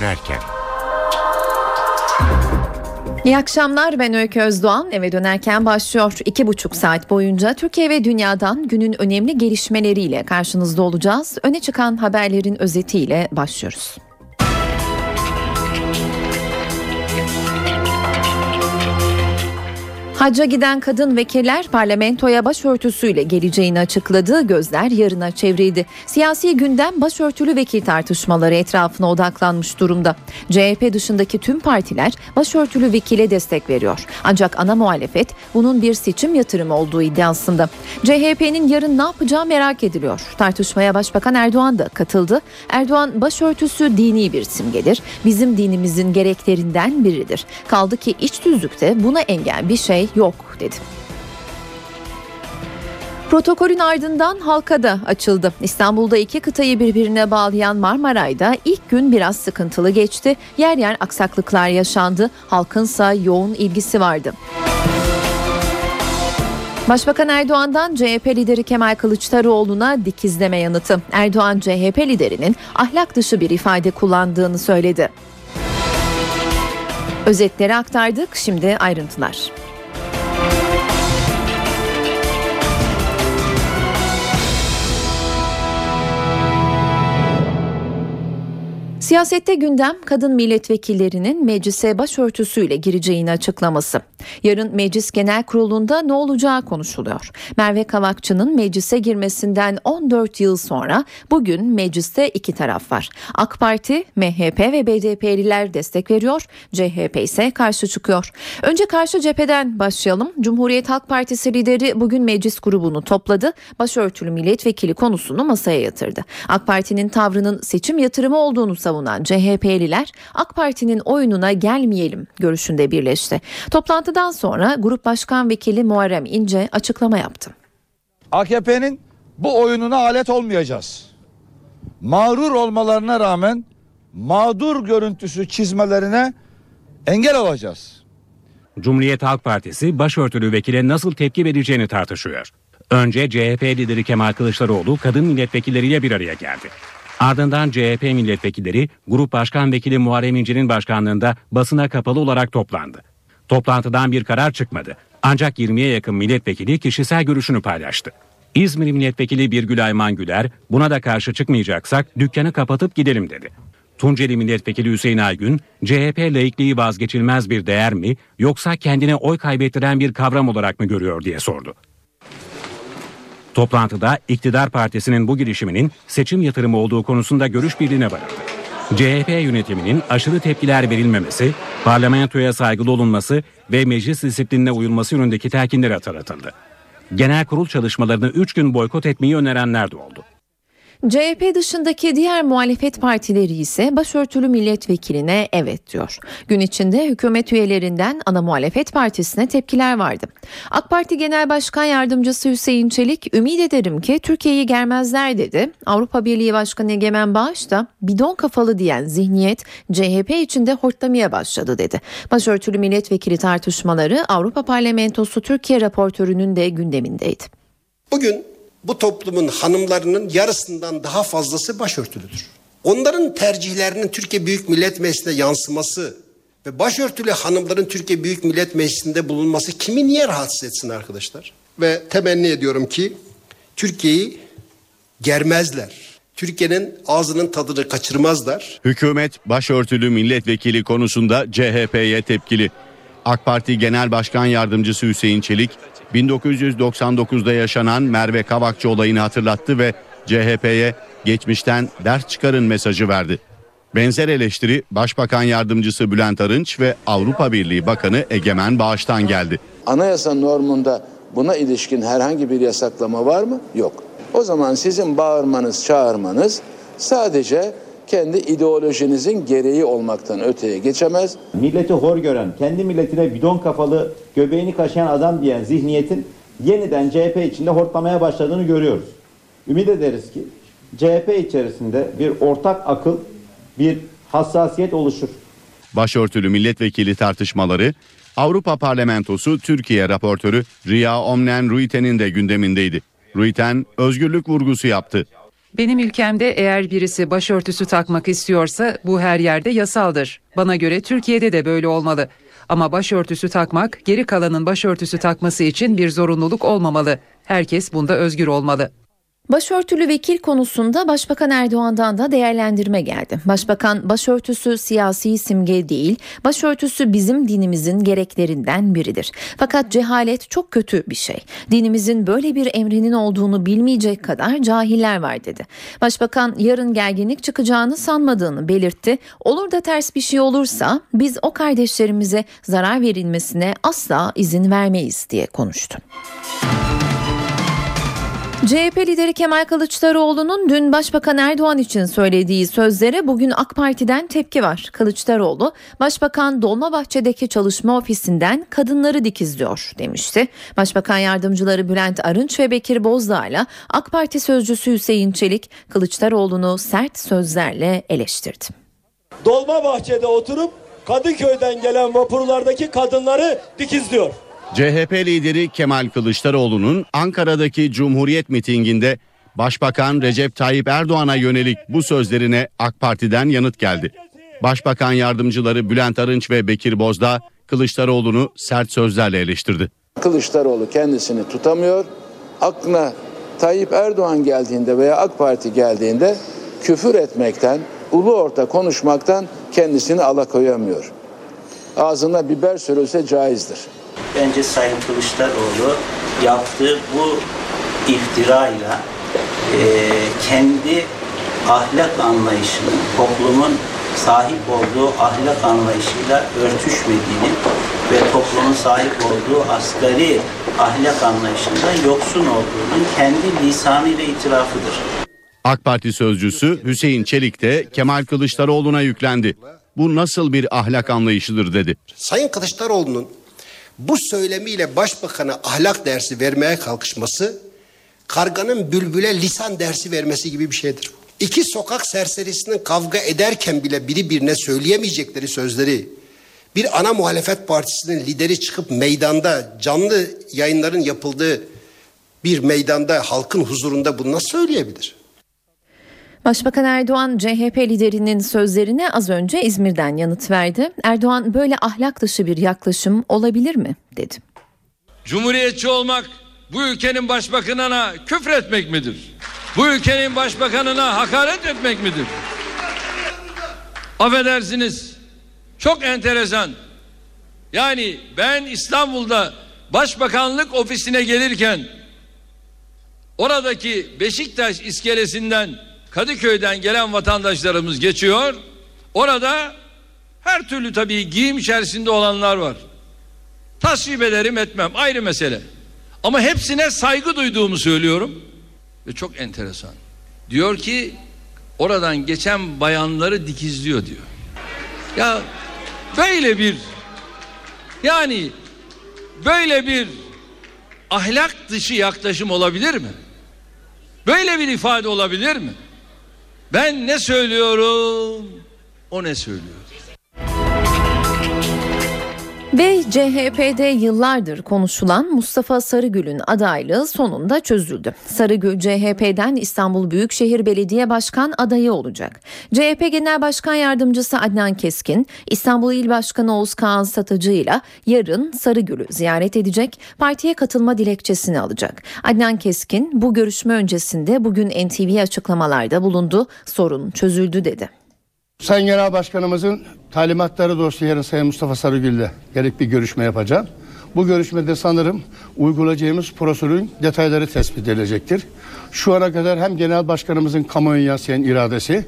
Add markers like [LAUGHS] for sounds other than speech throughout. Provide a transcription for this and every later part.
dönerken. İyi akşamlar ben Öykü Özdoğan eve dönerken başlıyor. İki buçuk saat boyunca Türkiye ve dünyadan günün önemli gelişmeleriyle karşınızda olacağız. Öne çıkan haberlerin özetiyle başlıyoruz. Hacca giden kadın vekiller parlamentoya başörtüsüyle geleceğini açıkladı. Gözler yarına çevrildi. Siyasi gündem başörtülü vekil tartışmaları etrafına odaklanmış durumda. CHP dışındaki tüm partiler başörtülü vekile destek veriyor. Ancak ana muhalefet bunun bir seçim yatırımı olduğu iddiasında. CHP'nin yarın ne yapacağı merak ediliyor. Tartışmaya Başbakan Erdoğan da katıldı. Erdoğan başörtüsü dini bir simgedir. Bizim dinimizin gereklerinden biridir. Kaldı ki iç düzlükte buna engel bir şey yok dedi. Protokolün ardından halka da açıldı. İstanbul'da iki kıtayı birbirine bağlayan Marmaray'da ilk gün biraz sıkıntılı geçti. Yer yer aksaklıklar yaşandı. Halkınsa yoğun ilgisi vardı. Başbakan Erdoğan'dan CHP lideri Kemal Kılıçdaroğlu'na dikizleme yanıtı. Erdoğan CHP liderinin ahlak dışı bir ifade kullandığını söyledi. Özetleri aktardık, şimdi ayrıntılar. Siyasette gündem kadın milletvekillerinin meclise başörtüsüyle gireceğini açıklaması. Yarın meclis genel kurulunda ne olacağı konuşuluyor. Merve Kavakçı'nın meclise girmesinden 14 yıl sonra bugün mecliste iki taraf var. AK Parti, MHP ve BDP'liler destek veriyor. CHP ise karşı çıkıyor. Önce karşı cepheden başlayalım. Cumhuriyet Halk Partisi lideri bugün meclis grubunu topladı. Başörtülü milletvekili konusunu masaya yatırdı. AK Parti'nin tavrının seçim yatırımı olduğunu savunan CHP'liler AK Parti'nin oyununa gelmeyelim görüşünde birleşti. Toplantıdan sonra Grup Başkan Vekili Muharrem İnce açıklama yaptı. AKP'nin bu oyununa alet olmayacağız. Mağrur olmalarına rağmen mağdur görüntüsü çizmelerine engel olacağız. Cumhuriyet Halk Partisi başörtülü vekile nasıl tepki vereceğini tartışıyor. Önce CHP lideri Kemal Kılıçdaroğlu kadın milletvekilleriyle bir araya geldi. Ardından CHP milletvekilleri Grup Başkan Vekili Muharrem İnce'nin başkanlığında basına kapalı olarak toplandı. Toplantıdan bir karar çıkmadı. Ancak 20'ye yakın milletvekili kişisel görüşünü paylaştı. İzmir milletvekili Birgül Ayman Güler buna da karşı çıkmayacaksak dükkanı kapatıp gidelim dedi. Tunceli milletvekili Hüseyin Aygün, CHP laikliği vazgeçilmez bir değer mi yoksa kendine oy kaybettiren bir kavram olarak mı görüyor diye sordu. Toplantıda iktidar partisinin bu girişiminin seçim yatırımı olduğu konusunda görüş birliğine varıldı. CHP yönetiminin aşırı tepkiler verilmemesi, parlamentoya saygılı olunması ve meclis disiplinine uyulması yönündeki telkinleri hatırlatıldı. Genel kurul çalışmalarını 3 gün boykot etmeyi önerenler de oldu. CHP dışındaki diğer muhalefet partileri ise başörtülü milletvekiline evet diyor. Gün içinde hükümet üyelerinden ana muhalefet partisine tepkiler vardı. AK Parti Genel Başkan Yardımcısı Hüseyin Çelik ümit ederim ki Türkiye'yi germezler dedi. Avrupa Birliği Başkanı Egemen Bağış da bidon kafalı diyen zihniyet CHP içinde hortlamaya başladı dedi. Başörtülü milletvekili tartışmaları Avrupa Parlamentosu Türkiye raportörünün de gündemindeydi. Bugün bu toplumun hanımlarının yarısından daha fazlası başörtülüdür. Onların tercihlerinin Türkiye Büyük Millet Meclisi'ne yansıması ve başörtülü hanımların Türkiye Büyük Millet Meclisi'nde bulunması kimi niye rahatsız etsin arkadaşlar? Ve temenni ediyorum ki Türkiye'yi germezler. Türkiye'nin ağzının tadını kaçırmazlar. Hükümet başörtülü milletvekili konusunda CHP'ye tepkili. AK Parti Genel Başkan Yardımcısı Hüseyin Çelik 1999'da yaşanan Merve Kavakçı olayını hatırlattı ve CHP'ye geçmişten ders çıkarın mesajı verdi. Benzer eleştiri Başbakan Yardımcısı Bülent Arınç ve Avrupa Birliği Bakanı Egemen Bağış'tan geldi. Anayasa normunda buna ilişkin herhangi bir yasaklama var mı? Yok. O zaman sizin bağırmanız, çağırmanız sadece kendi ideolojinizin gereği olmaktan öteye geçemez. Milleti hor gören, kendi milletine bidon kafalı, göbeğini kaşıyan adam diyen zihniyetin yeniden CHP içinde hortlamaya başladığını görüyoruz. Ümit ederiz ki CHP içerisinde bir ortak akıl, bir hassasiyet oluşur. Başörtülü milletvekili tartışmaları Avrupa Parlamentosu Türkiye raportörü Ria Omnen Ruiten'in de gündemindeydi. Ruiten özgürlük vurgusu yaptı. Benim ülkemde eğer birisi başörtüsü takmak istiyorsa bu her yerde yasaldır. Bana göre Türkiye'de de böyle olmalı. Ama başörtüsü takmak geri kalanın başörtüsü takması için bir zorunluluk olmamalı. Herkes bunda özgür olmalı. Başörtülü vekil konusunda Başbakan Erdoğan'dan da değerlendirme geldi. Başbakan başörtüsü siyasi simge değil, başörtüsü bizim dinimizin gereklerinden biridir. Fakat cehalet çok kötü bir şey. Dinimizin böyle bir emrinin olduğunu bilmeyecek kadar cahiller var dedi. Başbakan yarın gerginlik çıkacağını sanmadığını belirtti. Olur da ters bir şey olursa biz o kardeşlerimize zarar verilmesine asla izin vermeyiz diye konuştu. CHP lideri Kemal Kılıçdaroğlu'nun dün Başbakan Erdoğan için söylediği sözlere bugün AK Parti'den tepki var. Kılıçdaroğlu, Başbakan Dolmabahçe'deki çalışma ofisinden kadınları dikizliyor demişti. Başbakan yardımcıları Bülent Arınç ve Bekir Bozdağ'la AK Parti sözcüsü Hüseyin Çelik Kılıçdaroğlu'nu sert sözlerle eleştirdi. Dolmabahçe'de oturup Kadıköy'den gelen vapurlardaki kadınları dikizliyor. CHP lideri Kemal Kılıçdaroğlu'nun Ankara'daki Cumhuriyet mitinginde Başbakan Recep Tayyip Erdoğan'a yönelik bu sözlerine AK Parti'den yanıt geldi. Başbakan yardımcıları Bülent Arınç ve Bekir Bozdağ Kılıçdaroğlu'nu sert sözlerle eleştirdi. Kılıçdaroğlu kendisini tutamıyor. Aklına Tayyip Erdoğan geldiğinde veya AK Parti geldiğinde küfür etmekten, ulu orta konuşmaktan kendisini alakoyamıyor. Ağzına biber sürülse caizdir. Bence Sayın Kılıçdaroğlu yaptığı bu iftirayla e, kendi ahlak anlayışının, toplumun sahip olduğu ahlak anlayışıyla örtüşmediğini ve toplumun sahip olduğu asgari ahlak ahlakından yoksun olduğunun kendi lisanıyla itirafıdır. AK Parti sözcüsü Hüseyin Çelik de Kemal Kılıçdaroğlu'na yüklendi. Bu nasıl bir ahlak anlayışıdır dedi. Sayın Kılıçdaroğlu'nun bu söylemiyle başbakana ahlak dersi vermeye kalkışması karganın bülbüle lisan dersi vermesi gibi bir şeydir. İki sokak serserisinin kavga ederken bile biri birine söyleyemeyecekleri sözleri bir ana muhalefet partisinin lideri çıkıp meydanda canlı yayınların yapıldığı bir meydanda halkın huzurunda bunu nasıl söyleyebilir? Başbakan Erdoğan CHP liderinin sözlerine az önce İzmir'den yanıt verdi. Erdoğan böyle ahlak dışı bir yaklaşım olabilir mi dedi. Cumhuriyetçi olmak bu ülkenin başbakanına küfür etmek midir? Bu ülkenin başbakanına hakaret etmek midir? Affedersiniz. Çok enteresan. Yani ben İstanbul'da başbakanlık ofisine gelirken oradaki Beşiktaş iskelesinden Kadıköy'den gelen vatandaşlarımız geçiyor. Orada her türlü tabii giyim içerisinde olanlar var. Tasvip ederim etmem ayrı mesele. Ama hepsine saygı duyduğumu söylüyorum. Ve çok enteresan. Diyor ki oradan geçen bayanları dikizliyor diyor. Ya böyle bir yani böyle bir ahlak dışı yaklaşım olabilir mi? Böyle bir ifade olabilir mi? Ben ne söylüyorum? O ne söylüyor? Ve CHP'de yıllardır konuşulan Mustafa Sarıgül'ün adaylığı sonunda çözüldü. Sarıgül CHP'den İstanbul Büyükşehir Belediye Başkan adayı olacak. CHP Genel Başkan Yardımcısı Adnan Keskin, İstanbul İl Başkanı Oğuz Kağan Satıcı ile yarın Sarıgül'ü ziyaret edecek, partiye katılma dilekçesini alacak. Adnan Keskin bu görüşme öncesinde bugün NTV açıklamalarda bulundu, sorun çözüldü dedi. Sayın Genel Başkanımızın talimatları doğrusu yarın Sayın Mustafa Sarıgül'le gerek bir görüşme yapacağım. Bu görüşmede sanırım uygulayacağımız prosedürün detayları tespit edilecektir. Şu ana kadar hem Genel Başkanımızın kamuoyu yansıyan iradesi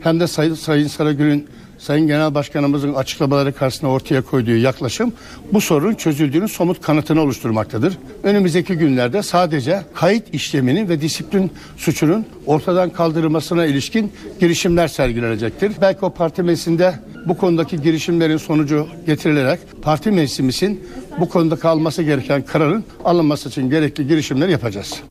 hem de Sayın, Sayın Sarıgül'ün Sayın Genel Başkanımızın açıklamaları karşısında ortaya koyduğu yaklaşım bu sorunun çözüldüğünün somut kanıtını oluşturmaktadır. Önümüzdeki günlerde sadece kayıt işleminin ve disiplin suçunun ortadan kaldırılmasına ilişkin girişimler sergilenecektir. Belki o parti meclisinde bu konudaki girişimlerin sonucu getirilerek parti meclisimizin bu konuda kalması gereken kararın alınması için gerekli girişimleri yapacağız.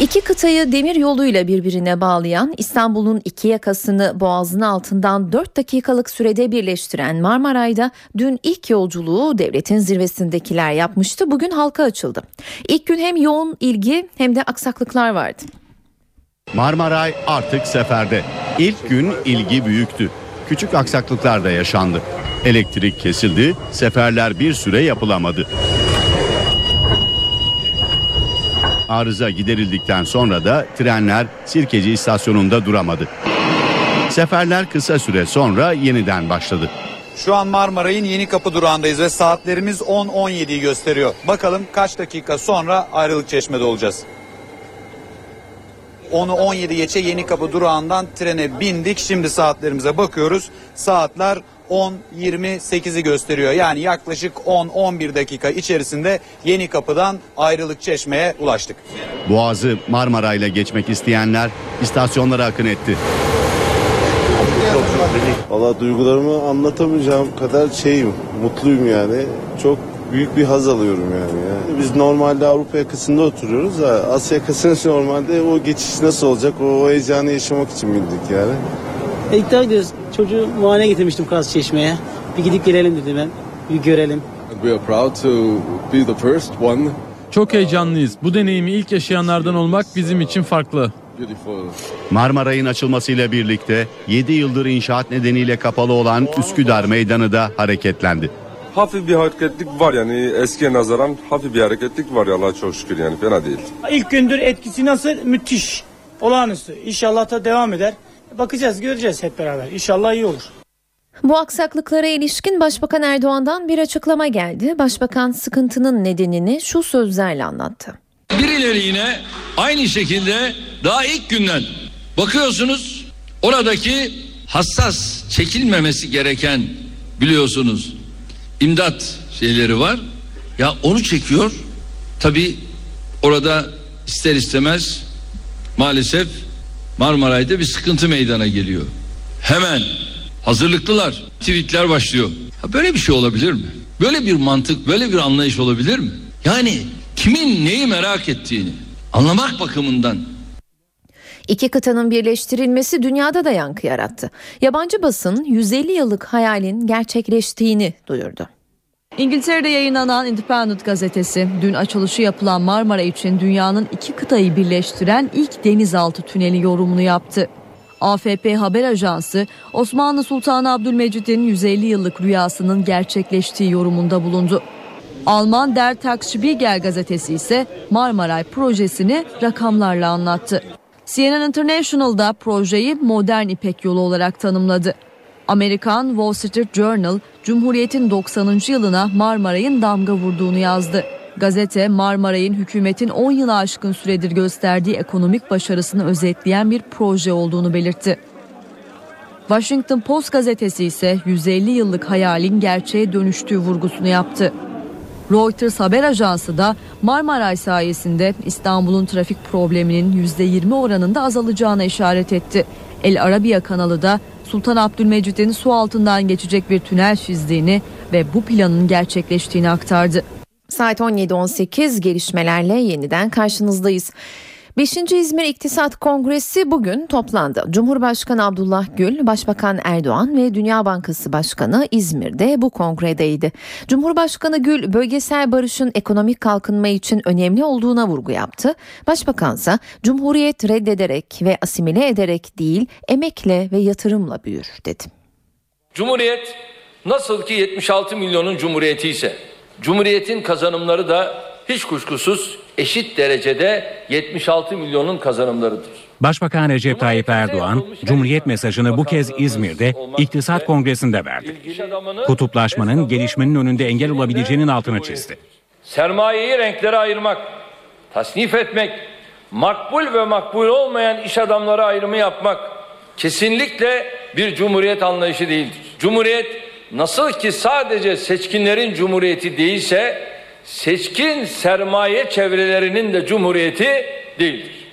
İki kıtayı demir yoluyla birbirine bağlayan İstanbul'un iki yakasını boğazın altından 4 dakikalık sürede birleştiren Marmaray'da dün ilk yolculuğu devletin zirvesindekiler yapmıştı. Bugün halka açıldı. İlk gün hem yoğun ilgi hem de aksaklıklar vardı. Marmaray artık seferde. İlk gün ilgi büyüktü. Küçük aksaklıklar da yaşandı. Elektrik kesildi, seferler bir süre yapılamadı. Arıza giderildikten sonra da trenler Sirkeci istasyonunda duramadı. Seferler kısa süre sonra yeniden başladı. Şu an Marmaray'ın yeni kapı durağındayız ve saatlerimiz 10-17'yi gösteriyor. Bakalım kaç dakika sonra ayrılık çeşmede olacağız. 10'u 17 geçe yeni kapı durağından trene bindik. Şimdi saatlerimize bakıyoruz. Saatler 10.28'i gösteriyor. Yani yaklaşık 10-11 dakika içerisinde yeni kapıdan ayrılık çeşmeye ulaştık. Boğazı Marmaray'la geçmek isteyenler istasyonlara akın etti. Valla duygularımı anlatamayacağım kadar şeyim, mutluyum yani. Çok büyük bir haz alıyorum yani. ya. Biz normalde Avrupa yakasında oturuyoruz da Asya yakasında [LAUGHS] normalde o geçiş nasıl olacak o heyecanı yaşamak için bindik yani. İlk gidiyoruz. Çocuğu muayene getirmiştim Kaz Çeşme'ye. Bir gidip gelelim dedim ben. Bir görelim. We are proud to be the first one. Çok heyecanlıyız. Bu deneyimi ilk yaşayanlardan olmak bizim için farklı. Marmaray'ın açılmasıyla birlikte 7 yıldır inşaat nedeniyle kapalı olan Üsküdar Meydanı da hareketlendi. Hafif bir hareketlik var yani eskiye nazaran hafif bir hareketlik var ya Allah'a çok şükür yani fena değil. İlk gündür etkisi nasıl? Müthiş. Olağanüstü. İnşallah da devam eder. Bakacağız, göreceğiz hep beraber. İnşallah iyi olur. Bu aksaklıklara ilişkin Başbakan Erdoğan'dan bir açıklama geldi. Başbakan sıkıntının nedenini şu sözlerle anlattı. Birileri yine aynı şekilde daha ilk günden bakıyorsunuz oradaki hassas çekilmemesi gereken biliyorsunuz imdat şeyleri var. Ya onu çekiyor. Tabi orada ister istemez maalesef Marmaray'da bir sıkıntı meydana geliyor. Hemen hazırlıklılar. Tweetler başlıyor. Ya böyle bir şey olabilir mi? Böyle bir mantık, böyle bir anlayış olabilir mi? Yani kimin neyi merak ettiğini anlamak bakımından İki kıtanın birleştirilmesi dünyada da yankı yarattı. Yabancı basın 150 yıllık hayalin gerçekleştiğini duyurdu. İngiltere'de yayınlanan Independent gazetesi dün açılışı yapılan Marmara için dünyanın iki kıtayı birleştiren ilk denizaltı tüneli yorumunu yaptı. AFP haber ajansı Osmanlı Sultanı Abdülmecid'in 150 yıllık rüyasının gerçekleştiği yorumunda bulundu. Alman Der Tagesspiegel gazetesi ise Marmaray projesini rakamlarla anlattı. CNN International'da projeyi modern İpek yolu olarak tanımladı. Amerikan Wall Street Journal, Cumhuriyet'in 90. yılına Marmaray'ın damga vurduğunu yazdı. Gazete Marmaray'ın hükümetin 10 yılı aşkın süredir gösterdiği ekonomik başarısını özetleyen bir proje olduğunu belirtti. Washington Post gazetesi ise 150 yıllık hayalin gerçeğe dönüştüğü vurgusunu yaptı. Reuters haber ajansı da Marmaray sayesinde İstanbul'un trafik probleminin %20 oranında azalacağına işaret etti. El Arabiya kanalı da Sultan Abdülmecid'in su altından geçecek bir tünel çizdiğini ve bu planın gerçekleştiğini aktardı. Saat 17.18 gelişmelerle yeniden karşınızdayız. 5. İzmir İktisat Kongresi bugün toplandı. Cumhurbaşkanı Abdullah Gül, Başbakan Erdoğan ve Dünya Bankası Başkanı İzmir'de bu kongredeydi. Cumhurbaşkanı Gül, bölgesel barışın ekonomik kalkınma için önemli olduğuna vurgu yaptı. Başbakansa Cumhuriyet reddederek ve asimile ederek değil, emekle ve yatırımla büyür dedi. Cumhuriyet nasıl ki 76 milyonun cumhuriyeti ise Cumhuriyetin kazanımları da hiç kuşkusuz eşit derecede 76 milyonun kazanımlarıdır. Başbakan Recep Tayyip Erdoğan, Cumhuriyet mesajını bu kez İzmir'de İktisat Kongresi'nde verdi. Kutuplaşmanın gelişmenin önünde engel olabileceğinin altını çizdi. Sermayeyi renklere ayırmak, tasnif etmek, makbul ve makbul olmayan iş adamları ayrımı yapmak kesinlikle bir cumhuriyet anlayışı değildir. Cumhuriyet nasıl ki sadece seçkinlerin cumhuriyeti değilse seçkin sermaye çevrelerinin de cumhuriyeti değildir.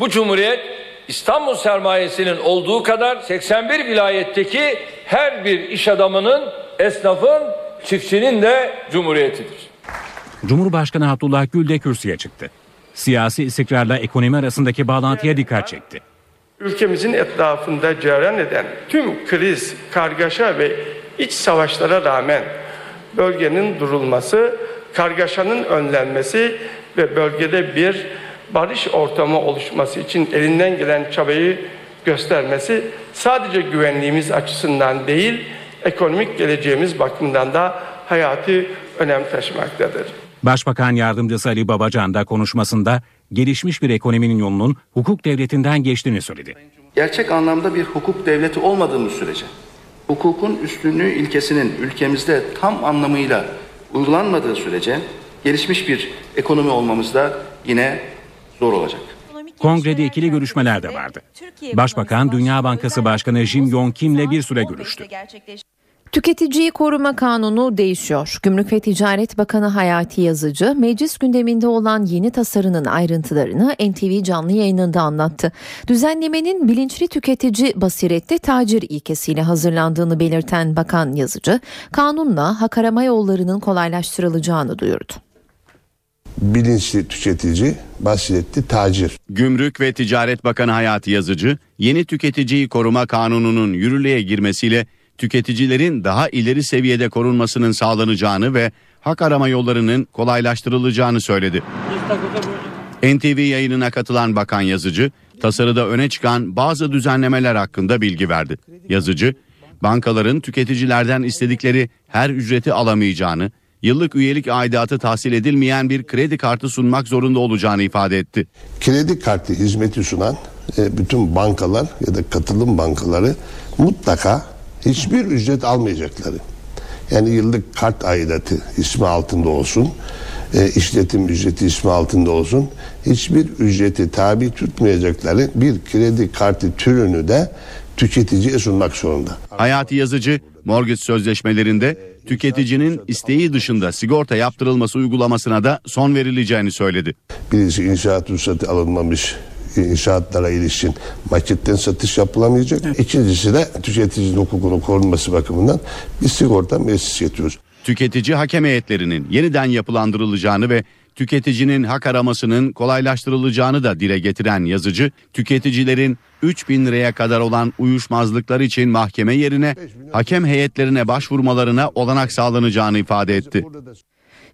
Bu cumhuriyet İstanbul sermayesinin olduğu kadar 81 vilayetteki her bir iş adamının, esnafın, çiftçinin de cumhuriyetidir. Cumhurbaşkanı Abdullah Gül de kürsüye çıktı. siyasi istikrarla ekonomi arasındaki bağlantıya dikkat çekti. Ülkemizin etrafında cereyan eden tüm kriz, kargaşa ve iç savaşlara rağmen bölgenin durulması, kargaşanın önlenmesi ve bölgede bir barış ortamı oluşması için elinden gelen çabayı göstermesi sadece güvenliğimiz açısından değil, ekonomik geleceğimiz bakımından da hayati önem taşımaktadır. Başbakan Yardımcısı Ali Babacan da konuşmasında gelişmiş bir ekonominin yolunun hukuk devletinden geçtiğini söyledi. Gerçek anlamda bir hukuk devleti olmadığımız sürece, hukukun üstünlüğü ilkesinin ülkemizde tam anlamıyla uygulanmadığı sürece gelişmiş bir ekonomi olmamız da yine zor olacak. Kongrede ikili görüşmeler de vardı. Başbakan Dünya Bankası Başkanı Jim Yong Kim'le bir süre görüştü. Tüketiciyi koruma kanunu değişiyor. Gümrük ve Ticaret Bakanı Hayati Yazıcı meclis gündeminde olan yeni tasarının ayrıntılarını NTV canlı yayınında anlattı. Düzenlemenin bilinçli tüketici basiretli tacir ilkesiyle hazırlandığını belirten Bakan Yazıcı, kanunla hak arama yollarının kolaylaştırılacağını duyurdu. Bilinçli tüketici, basiretli tacir. Gümrük ve Ticaret Bakanı Hayati Yazıcı, yeni tüketiciyi koruma kanununun yürürlüğe girmesiyle tüketicilerin daha ileri seviyede korunmasının sağlanacağını ve hak arama yollarının kolaylaştırılacağını söyledi. NTV yayınına katılan Bakan Yazıcı, tasarıda öne çıkan bazı düzenlemeler hakkında bilgi verdi. Yazıcı, bankaların tüketicilerden istedikleri her ücreti alamayacağını, yıllık üyelik aidatı tahsil edilmeyen bir kredi kartı sunmak zorunda olacağını ifade etti. Kredi kartı hizmeti sunan e, bütün bankalar ya da katılım bankaları mutlaka hiçbir ücret almayacakları. Yani yıllık kart aidatı ismi altında olsun, e, işletim ücreti ismi altında olsun, hiçbir ücreti tabi tutmayacakları bir kredi kartı türünü de tüketiciye sunmak zorunda. Hayati Yazıcı, mortgage sözleşmelerinde tüketicinin isteği dışında sigorta yaptırılması uygulamasına da son verileceğini söyledi. Birisi inşaat ruhsatı alınmamış inşaatlara ilişkin maketten satış yapılamayacak. İkincisi de tüketicinin hukukunu korunması bakımından bir sigorta meclis getiriyoruz. Tüketici hakem heyetlerinin yeniden yapılandırılacağını ve tüketicinin hak aramasının kolaylaştırılacağını da dile getiren yazıcı, tüketicilerin 3 bin liraya kadar olan uyuşmazlıklar için mahkeme yerine hakem heyetlerine başvurmalarına olanak sağlanacağını ifade etti.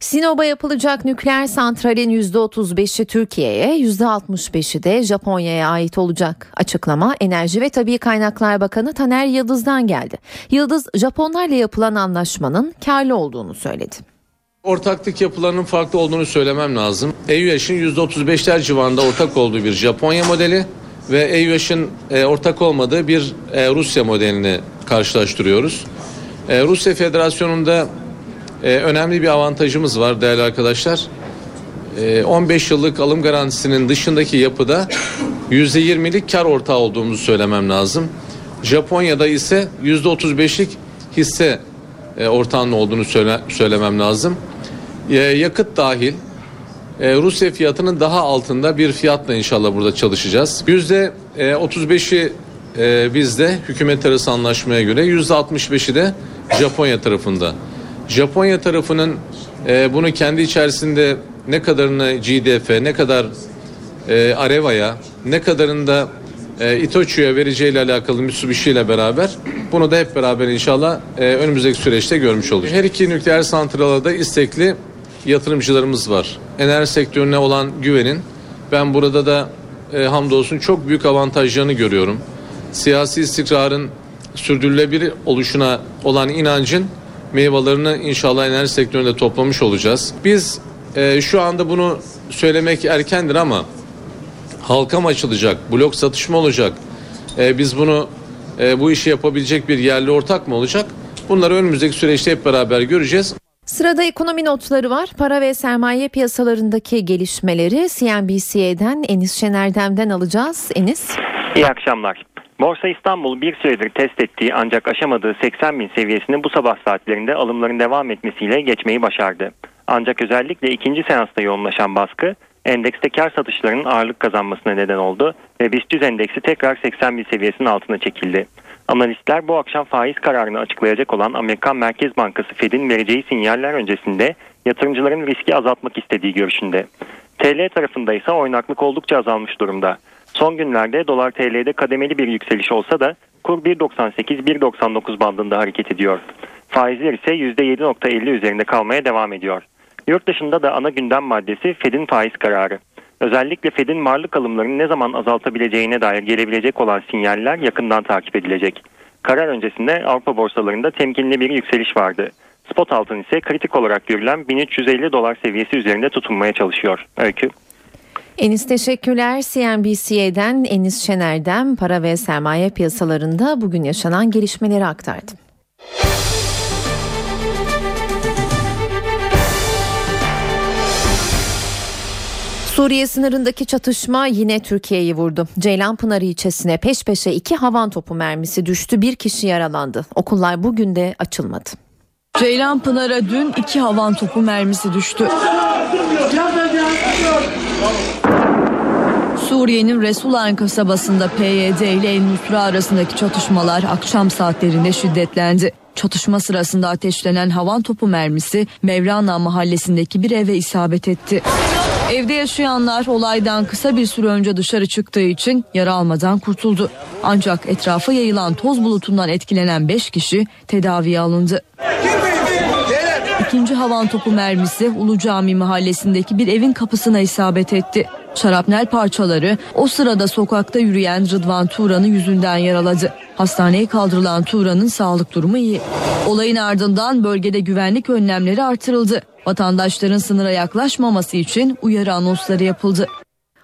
Sinop'a yapılacak nükleer santralin %35'i Türkiye'ye, %65'i de Japonya'ya ait olacak. Açıklama Enerji ve Tabi Kaynaklar Bakanı Taner Yıldız'dan geldi. Yıldız, Japonlarla yapılan anlaşmanın karlı olduğunu söyledi. Ortaklık yapılarının farklı olduğunu söylemem lazım. EÜYAŞ'ın %35'ler civarında ortak olduğu bir Japonya modeli ve EÜYAŞ'ın e, ortak olmadığı bir e, Rusya modelini karşılaştırıyoruz. E, Rusya Federasyonu'nda e, önemli bir avantajımız var değerli arkadaşlar. E, 15 yıllık alım garantisinin dışındaki yapıda %20'lik kar ortağı olduğumuzu söylemem lazım. Japonya'da ise %35'lik hisse e, ortağının olduğunu söyle, söylemem lazım. E, yakıt dahil e, Rusya fiyatının daha altında bir fiyatla inşallah burada çalışacağız. %35'i e, bizde hükümet arası anlaşmaya göre %65'i de Japonya tarafında. Japonya tarafının e, bunu kendi içerisinde ne kadarını GDF, ne kadar e, Areva'ya, ne kadarında e, Itochu'ya vereceğiyle alakalı Mitsubishi ile beraber bunu da hep beraber inşallah e, önümüzdeki süreçte görmüş olacağız. Her iki nükleer santrala da istekli yatırımcılarımız var. Enerji sektörüne olan güvenin ben burada da e, hamdolsun çok büyük avantajlarını görüyorum. Siyasi istikrarın sürdürülebilir oluşuna olan inancın meyvelerini inşallah enerji sektöründe toplamış olacağız. Biz e, şu anda bunu söylemek erkendir ama halka mı açılacak, blok satışma olacak, e, biz bunu e, bu işi yapabilecek bir yerli ortak mı olacak? Bunları önümüzdeki süreçte hep beraber göreceğiz. Sırada ekonomi notları var. Para ve sermaye piyasalarındaki gelişmeleri CNBC'den Enis Şener'den alacağız. Enis. İyi akşamlar. Borsa İstanbul bir süredir test ettiği ancak aşamadığı 80 bin seviyesini bu sabah saatlerinde alımların devam etmesiyle geçmeyi başardı. Ancak özellikle ikinci seansta yoğunlaşan baskı endekste kar satışlarının ağırlık kazanmasına neden oldu ve BIST 100 endeksi tekrar 80 bin seviyesinin altına çekildi. Analistler bu akşam faiz kararını açıklayacak olan Amerikan Merkez Bankası Fed'in vereceği sinyaller öncesinde yatırımcıların riski azaltmak istediği görüşünde. TL tarafında ise oynaklık oldukça azalmış durumda. Son günlerde dolar TL'de kademeli bir yükseliş olsa da kur 1.98-1.99 bandında hareket ediyor. Faizler ise %7.50 üzerinde kalmaya devam ediyor. Yurt dışında da ana gündem maddesi Fed'in faiz kararı. Özellikle Fed'in varlık alımlarını ne zaman azaltabileceğine dair gelebilecek olan sinyaller yakından takip edilecek. Karar öncesinde Avrupa borsalarında temkinli bir yükseliş vardı. Spot altın ise kritik olarak görülen 1350 dolar seviyesi üzerinde tutunmaya çalışıyor. Öykü. Enis teşekkürler. CNBC'den Enis Şener'den para ve sermaye piyasalarında bugün yaşanan gelişmeleri aktardı. Suriye sınırındaki çatışma yine Türkiye'yi vurdu. Ceylanpınar ilçesine peş peşe iki havan topu mermisi düştü. Bir kişi yaralandı. Okullar bugün de açılmadı. Ceylanpınar'a dün iki havan topu mermisi düştü. Suriye'nin Resulayn kasabasında PYD ile El Nusra arasındaki çatışmalar akşam saatlerinde şiddetlendi. Çatışma sırasında ateşlenen havan topu mermisi Mevlana mahallesindeki bir eve isabet etti. Evde yaşayanlar olaydan kısa bir süre önce dışarı çıktığı için yara almadan kurtuldu. Ancak etrafa yayılan toz bulutundan etkilenen 5 kişi tedaviye alındı. İkinci havan topu mermisi Ulu Cami mahallesindeki bir evin kapısına isabet etti. Şarapnel parçaları o sırada sokakta yürüyen Rıdvan Turan'ı yüzünden yaraladı. Hastaneye kaldırılan Turan'ın sağlık durumu iyi. Olayın ardından bölgede güvenlik önlemleri artırıldı. Vatandaşların sınıra yaklaşmaması için uyarı anonsları yapıldı.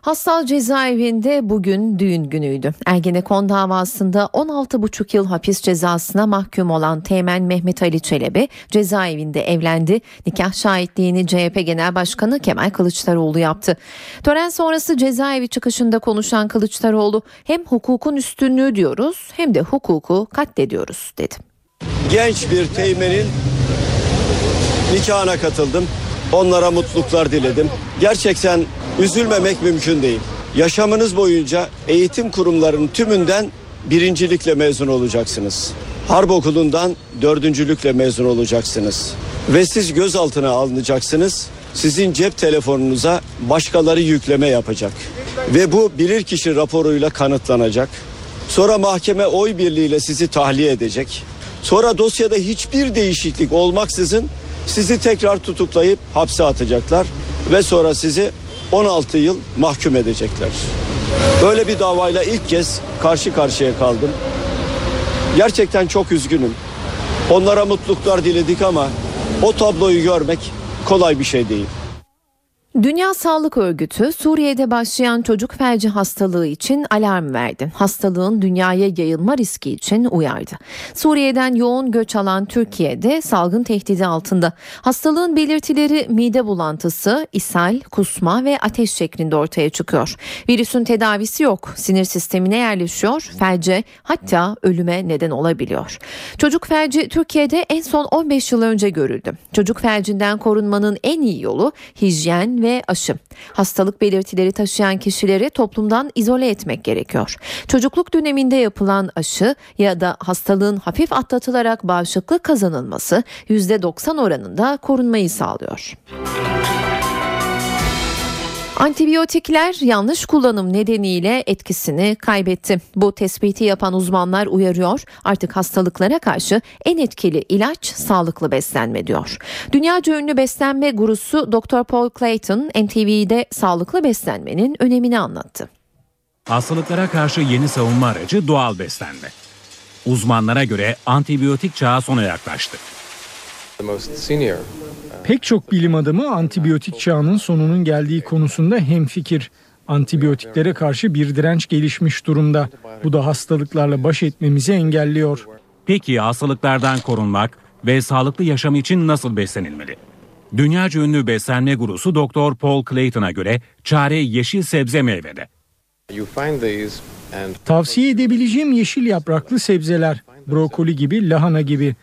Hastal cezaevinde bugün düğün günüydü. Ergenekon davasında 16,5 yıl hapis cezasına mahkum olan Teğmen Mehmet Ali Çelebi cezaevinde evlendi. Nikah şahitliğini CHP Genel Başkanı Kemal Kılıçdaroğlu yaptı. Tören sonrası cezaevi çıkışında konuşan Kılıçdaroğlu hem hukukun üstünlüğü diyoruz hem de hukuku katlediyoruz dedi. Genç bir teğmenin nikahına katıldım. Onlara mutluluklar diledim. Gerçekten üzülmemek mümkün değil. Yaşamınız boyunca eğitim kurumlarının tümünden birincilikle mezun olacaksınız. Harp okulundan dördüncülükle mezun olacaksınız. Ve siz gözaltına alınacaksınız. Sizin cep telefonunuza başkaları yükleme yapacak. Ve bu bilirkişi raporuyla kanıtlanacak. Sonra mahkeme oy birliğiyle sizi tahliye edecek. Sonra dosyada hiçbir değişiklik olmaksızın sizi tekrar tutuklayıp hapse atacaklar ve sonra sizi 16 yıl mahkum edecekler. Böyle bir davayla ilk kez karşı karşıya kaldım. Gerçekten çok üzgünüm. Onlara mutluluklar diledik ama o tabloyu görmek kolay bir şey değil. Dünya Sağlık Örgütü Suriye'de başlayan çocuk felci hastalığı için alarm verdi. Hastalığın dünyaya yayılma riski için uyardı. Suriye'den yoğun göç alan Türkiye'de salgın tehdidi altında. Hastalığın belirtileri mide bulantısı, ishal, kusma ve ateş şeklinde ortaya çıkıyor. Virüsün tedavisi yok. Sinir sistemine yerleşiyor, felce hatta ölüme neden olabiliyor. Çocuk felci Türkiye'de en son 15 yıl önce görüldü. Çocuk felcinden korunmanın en iyi yolu hijyen ve aşı. Hastalık belirtileri taşıyan kişileri toplumdan izole etmek gerekiyor. Çocukluk döneminde yapılan aşı ya da hastalığın hafif atlatılarak bağışıklık kazanılması %90 oranında korunmayı sağlıyor. Antibiyotikler yanlış kullanım nedeniyle etkisini kaybetti. Bu tespiti yapan uzmanlar uyarıyor. Artık hastalıklara karşı en etkili ilaç sağlıklı beslenme diyor. Dünyaca ünlü beslenme gurusu Dr. Paul Clayton NTV'de sağlıklı beslenmenin önemini anlattı. Hastalıklara karşı yeni savunma aracı doğal beslenme. Uzmanlara göre antibiyotik çağı sona yaklaştı. Pek çok bilim adamı antibiyotik çağının sonunun geldiği konusunda hemfikir. Antibiyotiklere karşı bir direnç gelişmiş durumda. Bu da hastalıklarla baş etmemizi engelliyor. Peki hastalıklardan korunmak ve sağlıklı yaşam için nasıl beslenilmeli? Dünyaca ünlü beslenme gurusu Dr. Paul Clayton'a göre çare yeşil sebze meyvede. Tavsiye edebileceğim yeşil yapraklı sebzeler, brokoli gibi, lahana gibi.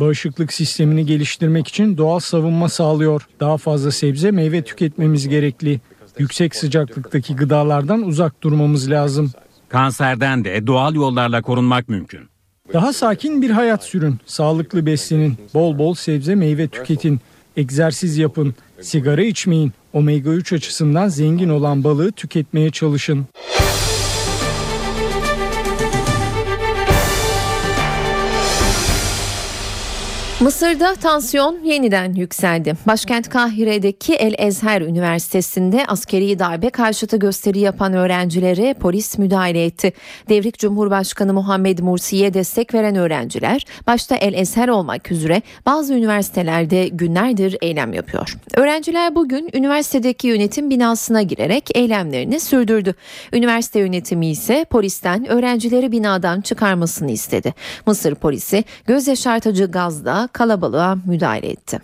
Bağışıklık sistemini geliştirmek için doğal savunma sağlıyor. Daha fazla sebze meyve tüketmemiz gerekli. Yüksek sıcaklıktaki gıdalardan uzak durmamız lazım. Kanserden de doğal yollarla korunmak mümkün. Daha sakin bir hayat sürün, sağlıklı beslenin, bol bol sebze meyve tüketin. Egzersiz yapın, sigara içmeyin, omega 3 açısından zengin olan balığı tüketmeye çalışın. Mısır'da tansiyon yeniden yükseldi. Başkent Kahire'deki El Ezher Üniversitesi'nde askeri darbe karşıtı gösteri yapan öğrencilere polis müdahale etti. Devrik Cumhurbaşkanı Muhammed Mursi'ye destek veren öğrenciler başta El Ezher olmak üzere bazı üniversitelerde günlerdir eylem yapıyor. Öğrenciler bugün üniversitedeki yönetim binasına girerek eylemlerini sürdürdü. Üniversite yönetimi ise polisten öğrencileri binadan çıkarmasını istedi. Mısır polisi göz yaşartıcı gazla kalabalığa müdahale etti.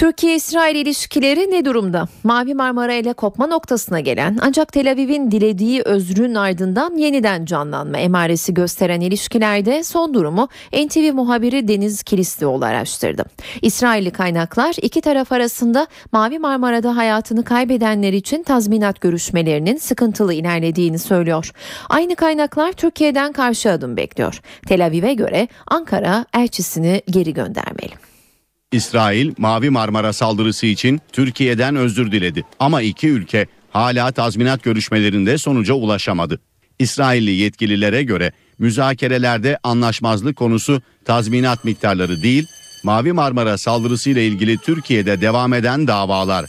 Türkiye-İsrail ilişkileri ne durumda? Mavi Marmara ile kopma noktasına gelen ancak Tel Aviv'in dilediği özrün ardından yeniden canlanma emaresi gösteren ilişkilerde son durumu NTV muhabiri Deniz Kilislioğlu araştırdı. İsrailli kaynaklar iki taraf arasında Mavi Marmara'da hayatını kaybedenler için tazminat görüşmelerinin sıkıntılı ilerlediğini söylüyor. Aynı kaynaklar Türkiye'den karşı adım bekliyor. Tel Aviv'e göre Ankara elçisini geri göndermeli. İsrail Mavi Marmara saldırısı için Türkiye'den özür diledi. Ama iki ülke hala tazminat görüşmelerinde sonuca ulaşamadı. İsrailli yetkililere göre müzakerelerde anlaşmazlık konusu tazminat miktarları değil, Mavi Marmara saldırısıyla ilgili Türkiye'de devam eden davalar.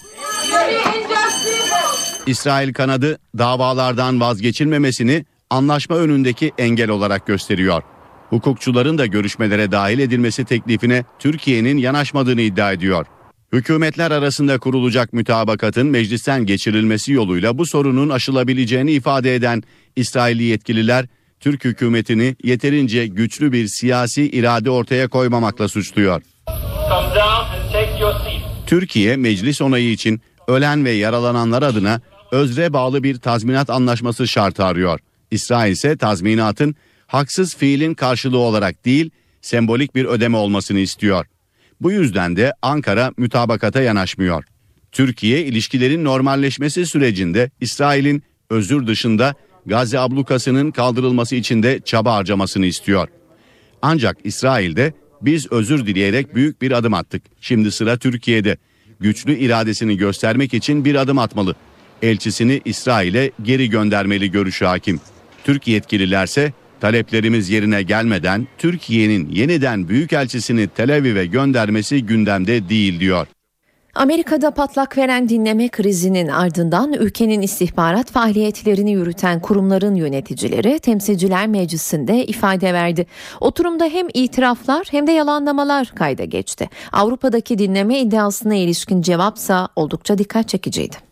İsrail kanadı davalardan vazgeçilmemesini anlaşma önündeki engel olarak gösteriyor. Hukukçuların da görüşmelere dahil edilmesi teklifine Türkiye'nin yanaşmadığını iddia ediyor. Hükümetler arasında kurulacak mütabakatın meclisten geçirilmesi yoluyla bu sorunun aşılabileceğini ifade eden İsrailli yetkililer Türk hükümetini yeterince güçlü bir siyasi irade ortaya koymamakla suçluyor. Türkiye meclis onayı için ölen ve yaralananlar adına özre bağlı bir tazminat anlaşması şartı arıyor. İsrail ise tazminatın haksız fiilin karşılığı olarak değil, sembolik bir ödeme olmasını istiyor. Bu yüzden de Ankara mütabakata yanaşmıyor. Türkiye ilişkilerin normalleşmesi sürecinde İsrail'in özür dışında Gazze ablukasının kaldırılması için de çaba harcamasını istiyor. Ancak İsrail'de biz özür dileyerek büyük bir adım attık. Şimdi sıra Türkiye'de. Güçlü iradesini göstermek için bir adım atmalı. Elçisini İsrail'e geri göndermeli görüşü hakim. Türk yetkililerse taleplerimiz yerine gelmeden Türkiye'nin yeniden büyükelçisini Tel Aviv'e göndermesi gündemde değil diyor. Amerika'da patlak veren dinleme krizinin ardından ülkenin istihbarat faaliyetlerini yürüten kurumların yöneticileri Temsilciler Meclisi'nde ifade verdi. Oturumda hem itiraflar hem de yalanlamalar kayda geçti. Avrupa'daki dinleme iddiasına ilişkin cevapsa oldukça dikkat çekiciydi.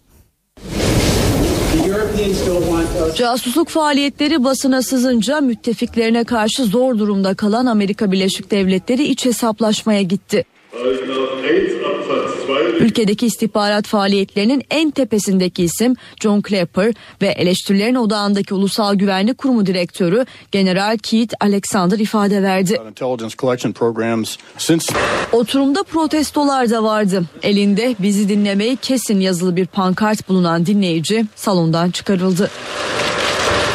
Casusluk faaliyetleri basına sızınca müttefiklerine karşı zor durumda kalan Amerika Birleşik Devletleri iç hesaplaşmaya gitti. Ülkedeki istihbarat faaliyetlerinin en tepesindeki isim John Clapper ve eleştirilerin odağındaki Ulusal Güvenlik Kurumu Direktörü General Keith Alexander ifade verdi. Oturumda protestolar da vardı. Elinde bizi dinlemeyi kesin yazılı bir pankart bulunan dinleyici salondan çıkarıldı.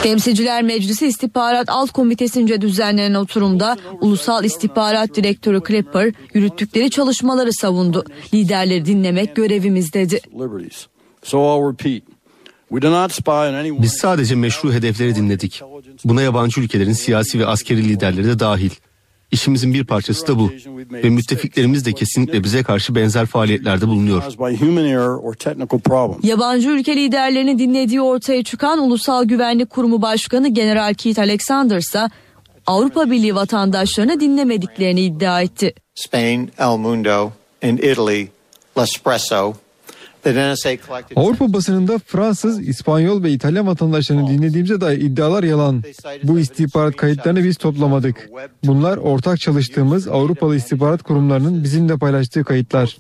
Temsilciler Meclisi İstihbarat Alt Komitesi'nce düzenlenen oturumda Ulusal İstihbarat Direktörü Clapper yürüttükleri çalışmaları savundu. Liderleri dinlemek görevimiz dedi. Biz sadece meşru hedefleri dinledik. Buna yabancı ülkelerin siyasi ve askeri liderleri de dahil. İşimizin bir parçası da bu. Ve müttefiklerimiz de kesinlikle bize karşı benzer faaliyetlerde bulunuyor. Yabancı ülke liderlerini dinlediği ortaya çıkan Ulusal Güvenlik Kurumu Başkanı General Keith Alexander ise Avrupa Birliği vatandaşlarını dinlemediklerini iddia etti. Spain, El Mundo, and Italy, L'Espresso, Avrupa basınında Fransız, İspanyol ve İtalyan vatandaşlarını dinlediğimize dair iddialar yalan. Bu istihbarat kayıtlarını biz toplamadık. Bunlar ortak çalıştığımız Avrupalı istihbarat kurumlarının bizimle paylaştığı kayıtlar.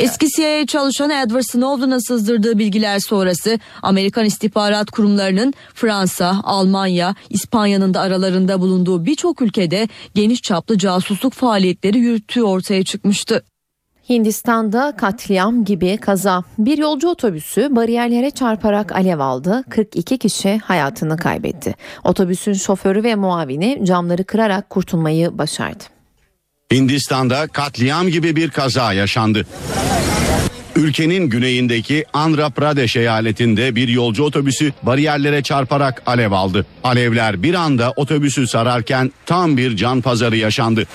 Eski CIA çalışanı Edward Snowden'ın sızdırdığı bilgiler sonrası Amerikan istihbarat kurumlarının Fransa, Almanya, İspanya'nın da aralarında bulunduğu birçok ülkede geniş çaplı casusluk faaliyetleri yürüttüğü ortaya çıkmıştı. Hindistan'da katliam gibi kaza. Bir yolcu otobüsü bariyerlere çarparak alev aldı. 42 kişi hayatını kaybetti. Otobüsün şoförü ve muavini camları kırarak kurtulmayı başardı. Hindistan'da katliam gibi bir kaza yaşandı. Ülkenin güneyindeki Andhra Pradesh eyaletinde bir yolcu otobüsü bariyerlere çarparak alev aldı. Alevler bir anda otobüsü sararken tam bir can pazarı yaşandı.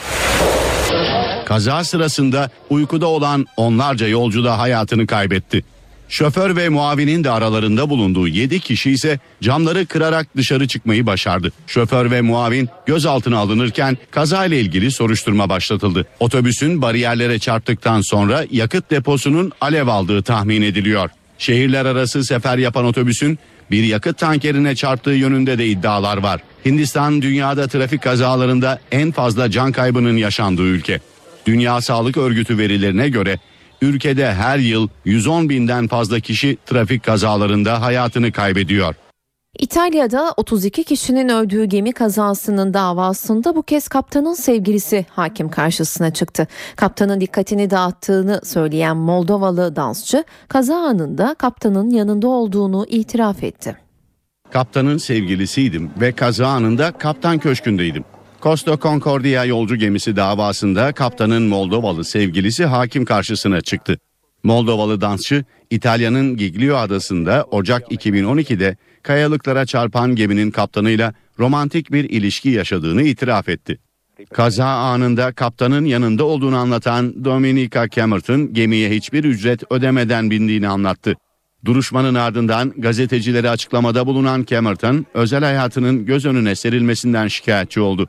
Kaza sırasında uykuda olan onlarca yolcu da hayatını kaybetti. Şoför ve muavinin de aralarında bulunduğu 7 kişi ise camları kırarak dışarı çıkmayı başardı. Şoför ve muavin gözaltına alınırken kazayla ilgili soruşturma başlatıldı. Otobüsün bariyerlere çarptıktan sonra yakıt deposunun alev aldığı tahmin ediliyor. Şehirler arası sefer yapan otobüsün bir yakıt tankerine çarptığı yönünde de iddialar var. Hindistan dünyada trafik kazalarında en fazla can kaybının yaşandığı ülke. Dünya Sağlık Örgütü verilerine göre ülkede her yıl 110 binden fazla kişi trafik kazalarında hayatını kaybediyor. İtalya'da 32 kişinin öldüğü gemi kazasının davasında bu kez kaptanın sevgilisi hakim karşısına çıktı. Kaptanın dikkatini dağıttığını söyleyen Moldovalı dansçı kaza anında kaptanın yanında olduğunu itiraf etti. Kaptanın sevgilisiydim ve kaza anında kaptan köşkündeydim. Costa Concordia yolcu gemisi davasında kaptanın Moldovalı sevgilisi hakim karşısına çıktı. Moldovalı dansçı İtalya'nın Giglio adasında Ocak 2012'de kayalıklara çarpan geminin kaptanıyla romantik bir ilişki yaşadığını itiraf etti. Kaza anında kaptanın yanında olduğunu anlatan Dominica Camerton gemiye hiçbir ücret ödemeden bindiğini anlattı. Duruşmanın ardından gazetecilere açıklamada bulunan Camerton özel hayatının göz önüne serilmesinden şikayetçi oldu.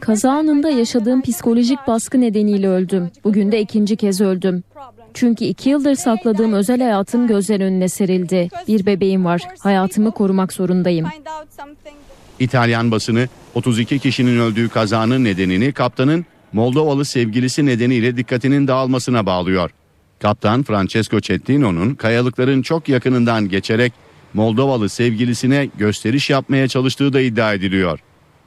Kaza anında yaşadığım psikolojik baskı nedeniyle öldüm. Bugün de ikinci kez öldüm. Çünkü iki yıldır sakladığım özel hayatım gözler önüne serildi. Bir bebeğim var. Hayatımı korumak zorundayım. İtalyan basını 32 kişinin öldüğü kazanın nedenini kaptanın Moldovalı sevgilisi nedeniyle dikkatinin dağılmasına bağlıyor. Kaptan Francesco Cettino'nun kayalıkların çok yakınından geçerek Moldovalı sevgilisine gösteriş yapmaya çalıştığı da iddia ediliyor.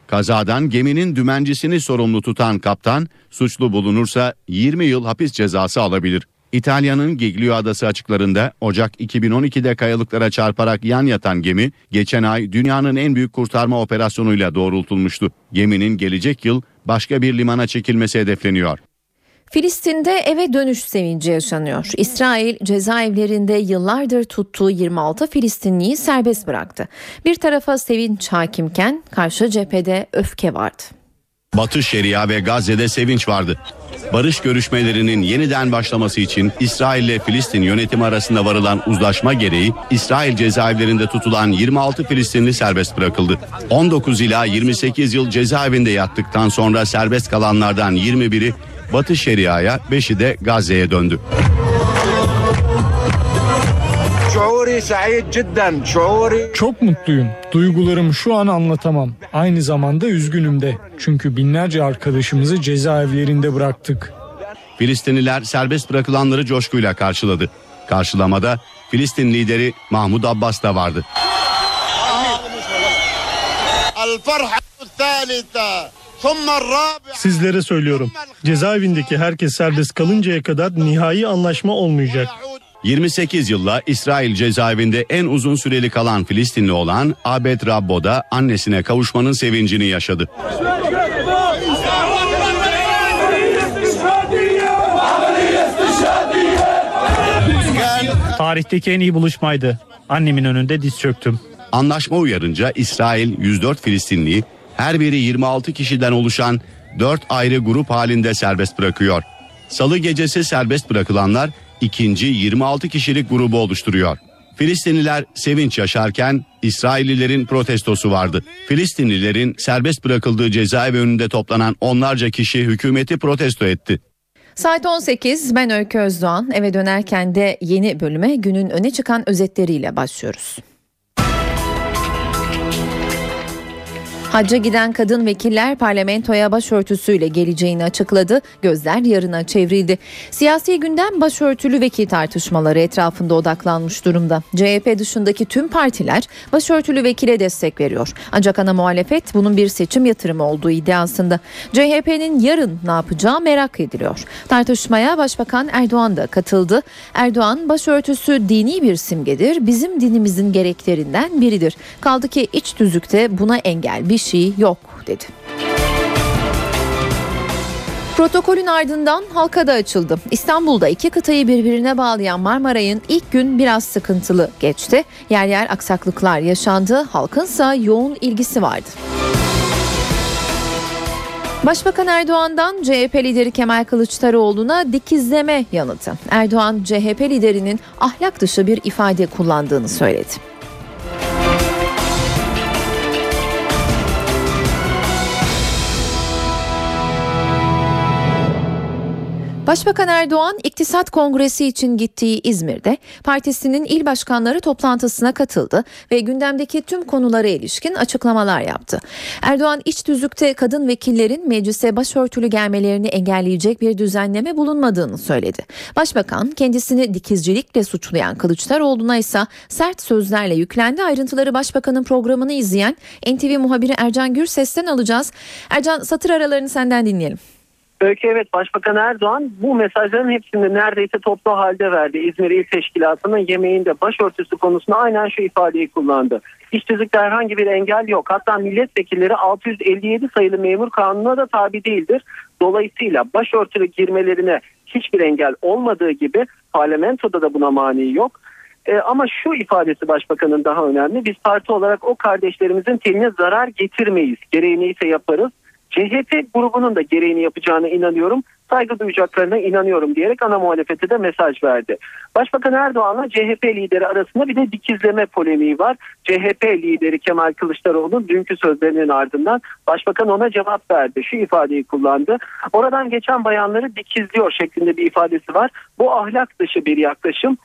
Kazadan geminin dümencisini sorumlu tutan kaptan suçlu bulunursa 20 yıl hapis cezası alabilir. İtalya'nın Giglio adası açıklarında Ocak 2012'de kayalıklara çarparak yan yatan gemi geçen ay dünyanın en büyük kurtarma operasyonuyla doğrultulmuştu. Geminin gelecek yıl başka bir limana çekilmesi hedefleniyor. Filistin'de eve dönüş sevinci yaşanıyor. İsrail cezaevlerinde yıllardır tuttuğu 26 Filistinliyi serbest bıraktı. Bir tarafa sevinç hakimken karşı cephede öfke vardı. Batı Şeria ve Gazze'de sevinç vardı. Barış görüşmelerinin yeniden başlaması için İsrail ile Filistin yönetimi arasında varılan uzlaşma gereği İsrail cezaevlerinde tutulan 26 Filistinli serbest bırakıldı. 19 ila 28 yıl cezaevinde yattıktan sonra serbest kalanlardan 21'i Batı Şeria'ya, 5'i de Gazze'ye döndü. Çok mutluyum. Duygularımı şu an anlatamam. Aynı zamanda üzgünüm de. Çünkü binlerce arkadaşımızı cezaevlerinde bıraktık. Filistinliler serbest bırakılanları coşkuyla karşıladı. Karşılamada Filistin lideri Mahmud Abbas da vardı. Sizlere söylüyorum. Cezaevindeki herkes serbest kalıncaya kadar nihai anlaşma olmayacak. 28 yılla İsrail cezaevinde en uzun süreli kalan Filistinli olan Abed Rabbo da annesine kavuşmanın sevincini yaşadı. Tarihteki en iyi buluşmaydı. Annemin önünde diz çöktüm. Anlaşma uyarınca İsrail 104 Filistinliyi her biri 26 kişiden oluşan 4 ayrı grup halinde serbest bırakıyor. Salı gecesi serbest bırakılanlar ikinci 26 kişilik grubu oluşturuyor. Filistinliler sevinç yaşarken İsraillilerin protestosu vardı. Filistinlilerin serbest bırakıldığı cezaevi önünde toplanan onlarca kişi hükümeti protesto etti. Saat 18 ben Öykü Özdoğan eve dönerken de yeni bölüme günün öne çıkan özetleriyle başlıyoruz. Hacca giden kadın vekiller parlamentoya başörtüsüyle geleceğini açıkladı. Gözler yarına çevrildi. Siyasi gündem başörtülü vekil tartışmaları etrafında odaklanmış durumda. CHP dışındaki tüm partiler başörtülü vekile destek veriyor. Ancak ana muhalefet bunun bir seçim yatırımı olduğu iddiasında. CHP'nin yarın ne yapacağı merak ediliyor. Tartışmaya Başbakan Erdoğan da katıldı. Erdoğan başörtüsü dini bir simgedir. Bizim dinimizin gereklerinden biridir. Kaldı ki iç tüzükte buna engel bir şey yok dedi. Protokolün ardından halka da açıldı. İstanbul'da iki kıtayı birbirine bağlayan Marmaray'ın ilk gün biraz sıkıntılı geçti. Yer yer aksaklıklar yaşandı. Halkınsa yoğun ilgisi vardı. Başbakan Erdoğan'dan CHP lideri Kemal Kılıçdaroğlu'na dikizleme yanıtı. Erdoğan CHP liderinin ahlak dışı bir ifade kullandığını söyledi. Başbakan Erdoğan İktisat Kongresi için gittiği İzmir'de partisinin il başkanları toplantısına katıldı ve gündemdeki tüm konulara ilişkin açıklamalar yaptı. Erdoğan iç tüzükte kadın vekillerin meclise başörtülü gelmelerini engelleyecek bir düzenleme bulunmadığını söyledi. Başbakan kendisini dikizcilikle suçlayan Kılıçdaroğlu'na ise sert sözlerle yüklendi. Ayrıntıları Başbakanın programını izleyen NTV muhabiri Ercan Gürses'ten alacağız. Ercan satır aralarını senden dinleyelim. Öykü evet Başbakan Erdoğan bu mesajların hepsini neredeyse toplu halde verdi. İzmir İl Teşkilatı'nın yemeğinde başörtüsü konusunda aynen şu ifadeyi kullandı. İş tüzükte herhangi bir engel yok. Hatta milletvekilleri 657 sayılı memur kanununa da tabi değildir. Dolayısıyla başörtülü girmelerine hiçbir engel olmadığı gibi parlamentoda da buna mani yok. E, ama şu ifadesi başbakanın daha önemli. Biz parti olarak o kardeşlerimizin teline zarar getirmeyiz. Gereğini ise yaparız. CHP grubunun da gereğini yapacağına inanıyorum. Saygı duyacaklarına inanıyorum diyerek ana muhalefete de mesaj verdi. Başbakan Erdoğan'la CHP lideri arasında bir de dikizleme polemiği var. CHP lideri Kemal Kılıçdaroğlu dünkü sözlerinin ardından başbakan ona cevap verdi. Şu ifadeyi kullandı. Oradan geçen bayanları dikizliyor şeklinde bir ifadesi var. Bu ahlak dışı bir yaklaşım.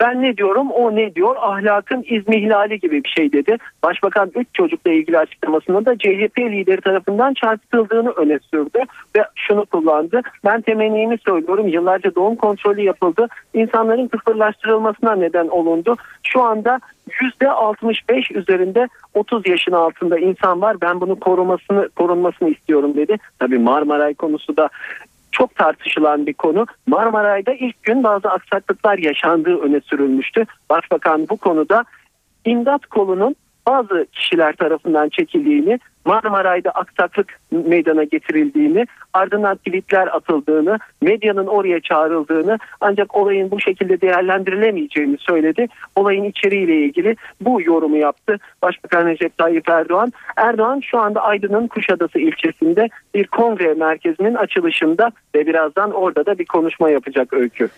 Ben ne diyorum o ne diyor ahlakın izmihlali gibi bir şey dedi. Başbakan 3 çocukla ilgili açıklamasında da CHP lideri tarafından çarpıtıldığını öne sürdü ve şunu kullandı. Ben temennimi söylüyorum yıllarca doğum kontrolü yapıldı. İnsanların kısırlaştırılmasına neden olundu. Şu anda %65 üzerinde 30 yaşın altında insan var. Ben bunu korumasını korunmasını istiyorum dedi. Tabii Marmaray konusu da çok tartışılan bir konu. Marmaray'da ilk gün bazı aksaklıklar yaşandığı öne sürülmüştü. Başbakan bu konuda imdat kolunun bazı kişiler tarafından çekildiğini, Marmaray'da aksaklık meydana getirildiğini, ardından tweetler atıldığını, medyanın oraya çağrıldığını ancak olayın bu şekilde değerlendirilemeyeceğini söyledi. Olayın içeriğiyle ilgili bu yorumu yaptı Başbakan Recep Tayyip Erdoğan. Erdoğan şu anda Aydın'ın Kuşadası ilçesinde bir kongre merkezinin açılışında ve birazdan orada da bir konuşma yapacak öykü.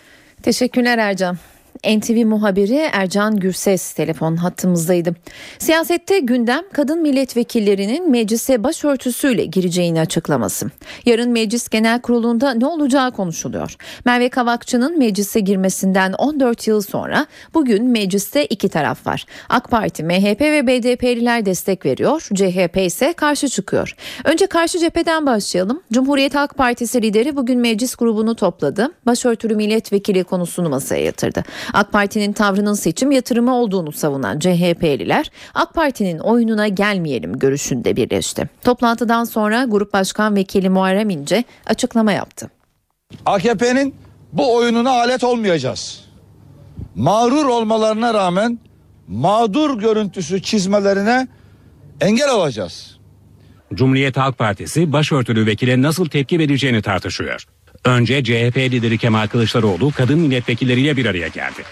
Teşekkürler Ercan. NTV muhabiri Ercan Gürses telefon hattımızdaydı. Siyasette gündem kadın milletvekillerinin meclise başörtüsüyle gireceğini açıklaması. Yarın meclis genel kurulunda ne olacağı konuşuluyor. Merve Kavakçı'nın meclise girmesinden 14 yıl sonra bugün mecliste iki taraf var. AK Parti, MHP ve BDP'liler destek veriyor. CHP ise karşı çıkıyor. Önce karşı cepheden başlayalım. Cumhuriyet Halk Partisi lideri bugün meclis grubunu topladı. Başörtülü milletvekili konusunu masaya yatırdı. AK Parti'nin tavrının seçim yatırımı olduğunu savunan CHP'liler AK Parti'nin oyununa gelmeyelim görüşünde birleşti. Toplantıdan sonra Grup Başkan Vekili Muharrem İnce açıklama yaptı. AKP'nin bu oyununa alet olmayacağız. Mağrur olmalarına rağmen mağdur görüntüsü çizmelerine engel olacağız. Cumhuriyet Halk Partisi başörtülü vekile nasıl tepki vereceğini tartışıyor. Önce CHP lideri Kemal Kılıçdaroğlu kadın milletvekilleriyle bir araya geldi.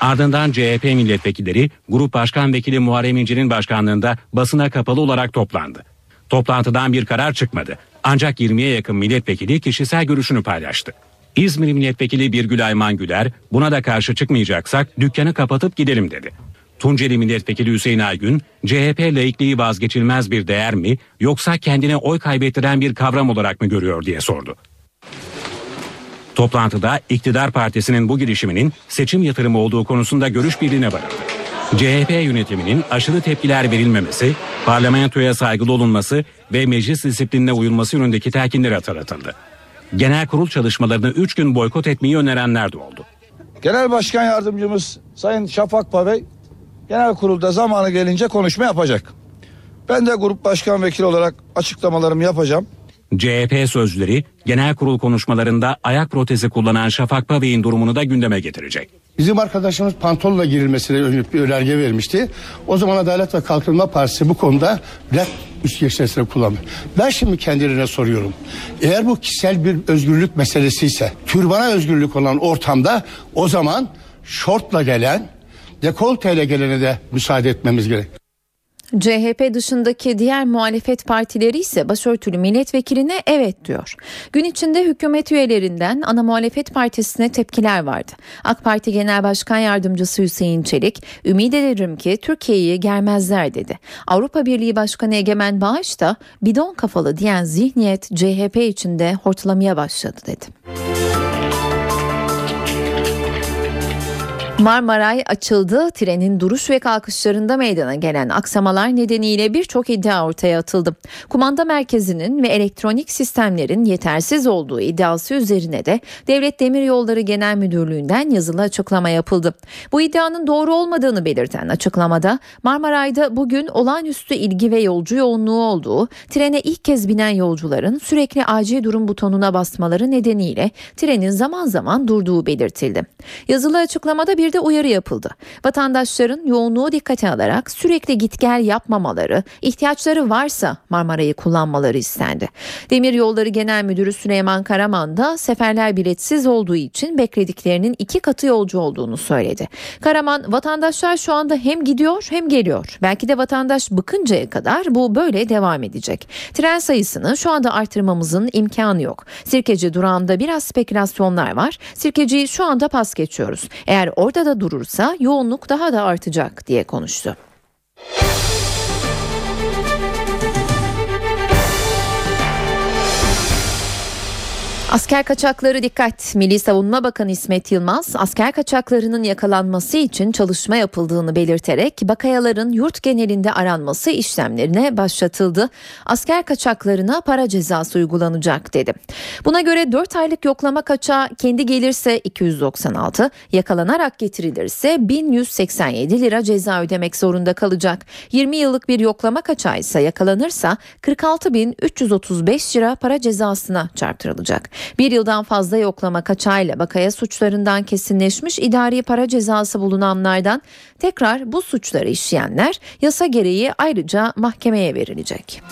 Ardından CHP milletvekilleri Grup Başkan Vekili Muharrem İnce'nin başkanlığında basına kapalı olarak toplandı. Toplantıdan bir karar çıkmadı. Ancak 20'ye yakın milletvekili kişisel görüşünü paylaştı. İzmir milletvekili Birgül Ayman Güler buna da karşı çıkmayacaksak dükkanı kapatıp gidelim dedi. Tunceli milletvekili Hüseyin Aygün CHP laikliği vazgeçilmez bir değer mi yoksa kendine oy kaybettiren bir kavram olarak mı görüyor diye sordu. Toplantıda iktidar partisinin bu girişiminin seçim yatırımı olduğu konusunda görüş birliğine varıldı. CHP yönetiminin aşırı tepkiler verilmemesi, Parlamentoya saygılı olunması ve meclis disiplinine uyulması yönündeki telkinler hatırlatıldı. Genel kurul çalışmalarını 3 gün boykot etmeyi önerenler de oldu. Genel Başkan Yardımcımız Sayın Şafak Pabey genel kurulda zamanı gelince konuşma yapacak. Ben de grup başkan vekili olarak açıklamalarımı yapacağım. CHP sözcüleri genel kurul konuşmalarında ayak protezi kullanan Şafak Pavey'in durumunu da gündeme getirecek. Bizim arkadaşımız pantolonla girilmesine yönelik bir önerge vermişti. O zaman Adalet ve Kalkınma Partisi bu konuda red üst geçesine kullandı. Ben şimdi kendilerine soruyorum. Eğer bu kişisel bir özgürlük meselesi ise türbana özgürlük olan ortamda o zaman şortla gelen dekolteyle gelene de müsaade etmemiz gerek. CHP dışındaki diğer muhalefet partileri ise başörtülü milletvekiline evet diyor. Gün içinde hükümet üyelerinden ana muhalefet partisine tepkiler vardı. AK Parti Genel Başkan Yardımcısı Hüseyin Çelik, ümit ederim ki Türkiye'yi germezler dedi. Avrupa Birliği Başkanı Egemen Bağış da bidon kafalı diyen zihniyet CHP içinde hortlamaya başladı dedi. Marmaray açıldı. Trenin duruş ve kalkışlarında meydana gelen aksamalar nedeniyle birçok iddia ortaya atıldı. Kumanda merkezinin ve elektronik sistemlerin yetersiz olduğu iddiası üzerine de Devlet Demiryolları Genel Müdürlüğü'nden yazılı açıklama yapıldı. Bu iddianın doğru olmadığını belirten açıklamada Marmaray'da bugün olağanüstü ilgi ve yolcu yoğunluğu olduğu, trene ilk kez binen yolcuların sürekli acil durum butonuna basmaları nedeniyle trenin zaman zaman durduğu belirtildi. Yazılı açıklamada bir de uyarı yapıldı. Vatandaşların yoğunluğu dikkate alarak sürekli git gel yapmamaları, ihtiyaçları varsa Marmara'yı kullanmaları istendi. Demir Yolları Genel Müdürü Süleyman Karaman da seferler biletsiz olduğu için beklediklerinin iki katı yolcu olduğunu söyledi. Karaman vatandaşlar şu anda hem gidiyor hem geliyor. Belki de vatandaş bıkıncaya kadar bu böyle devam edecek. Tren sayısını şu anda artırmamızın imkanı yok. Sirkeci durağında biraz spekülasyonlar var. Sirkeciyi şu anda pas geçiyoruz. Eğer orada da durursa yoğunluk daha da artacak diye konuştu. Asker kaçakları dikkat. Milli Savunma Bakanı İsmet Yılmaz asker kaçaklarının yakalanması için çalışma yapıldığını belirterek bakayaların yurt genelinde aranması işlemlerine başlatıldı. Asker kaçaklarına para cezası uygulanacak dedi. Buna göre 4 aylık yoklama kaçağı kendi gelirse 296, yakalanarak getirilirse 1187 lira ceza ödemek zorunda kalacak. 20 yıllık bir yoklama kaçağı ise yakalanırsa 46.335 lira para cezasına çarptırılacak. Bir yıldan fazla yoklama kaçağıyla bakaya suçlarından kesinleşmiş idari para cezası bulunanlardan tekrar bu suçları işleyenler yasa gereği ayrıca mahkemeye verilecek.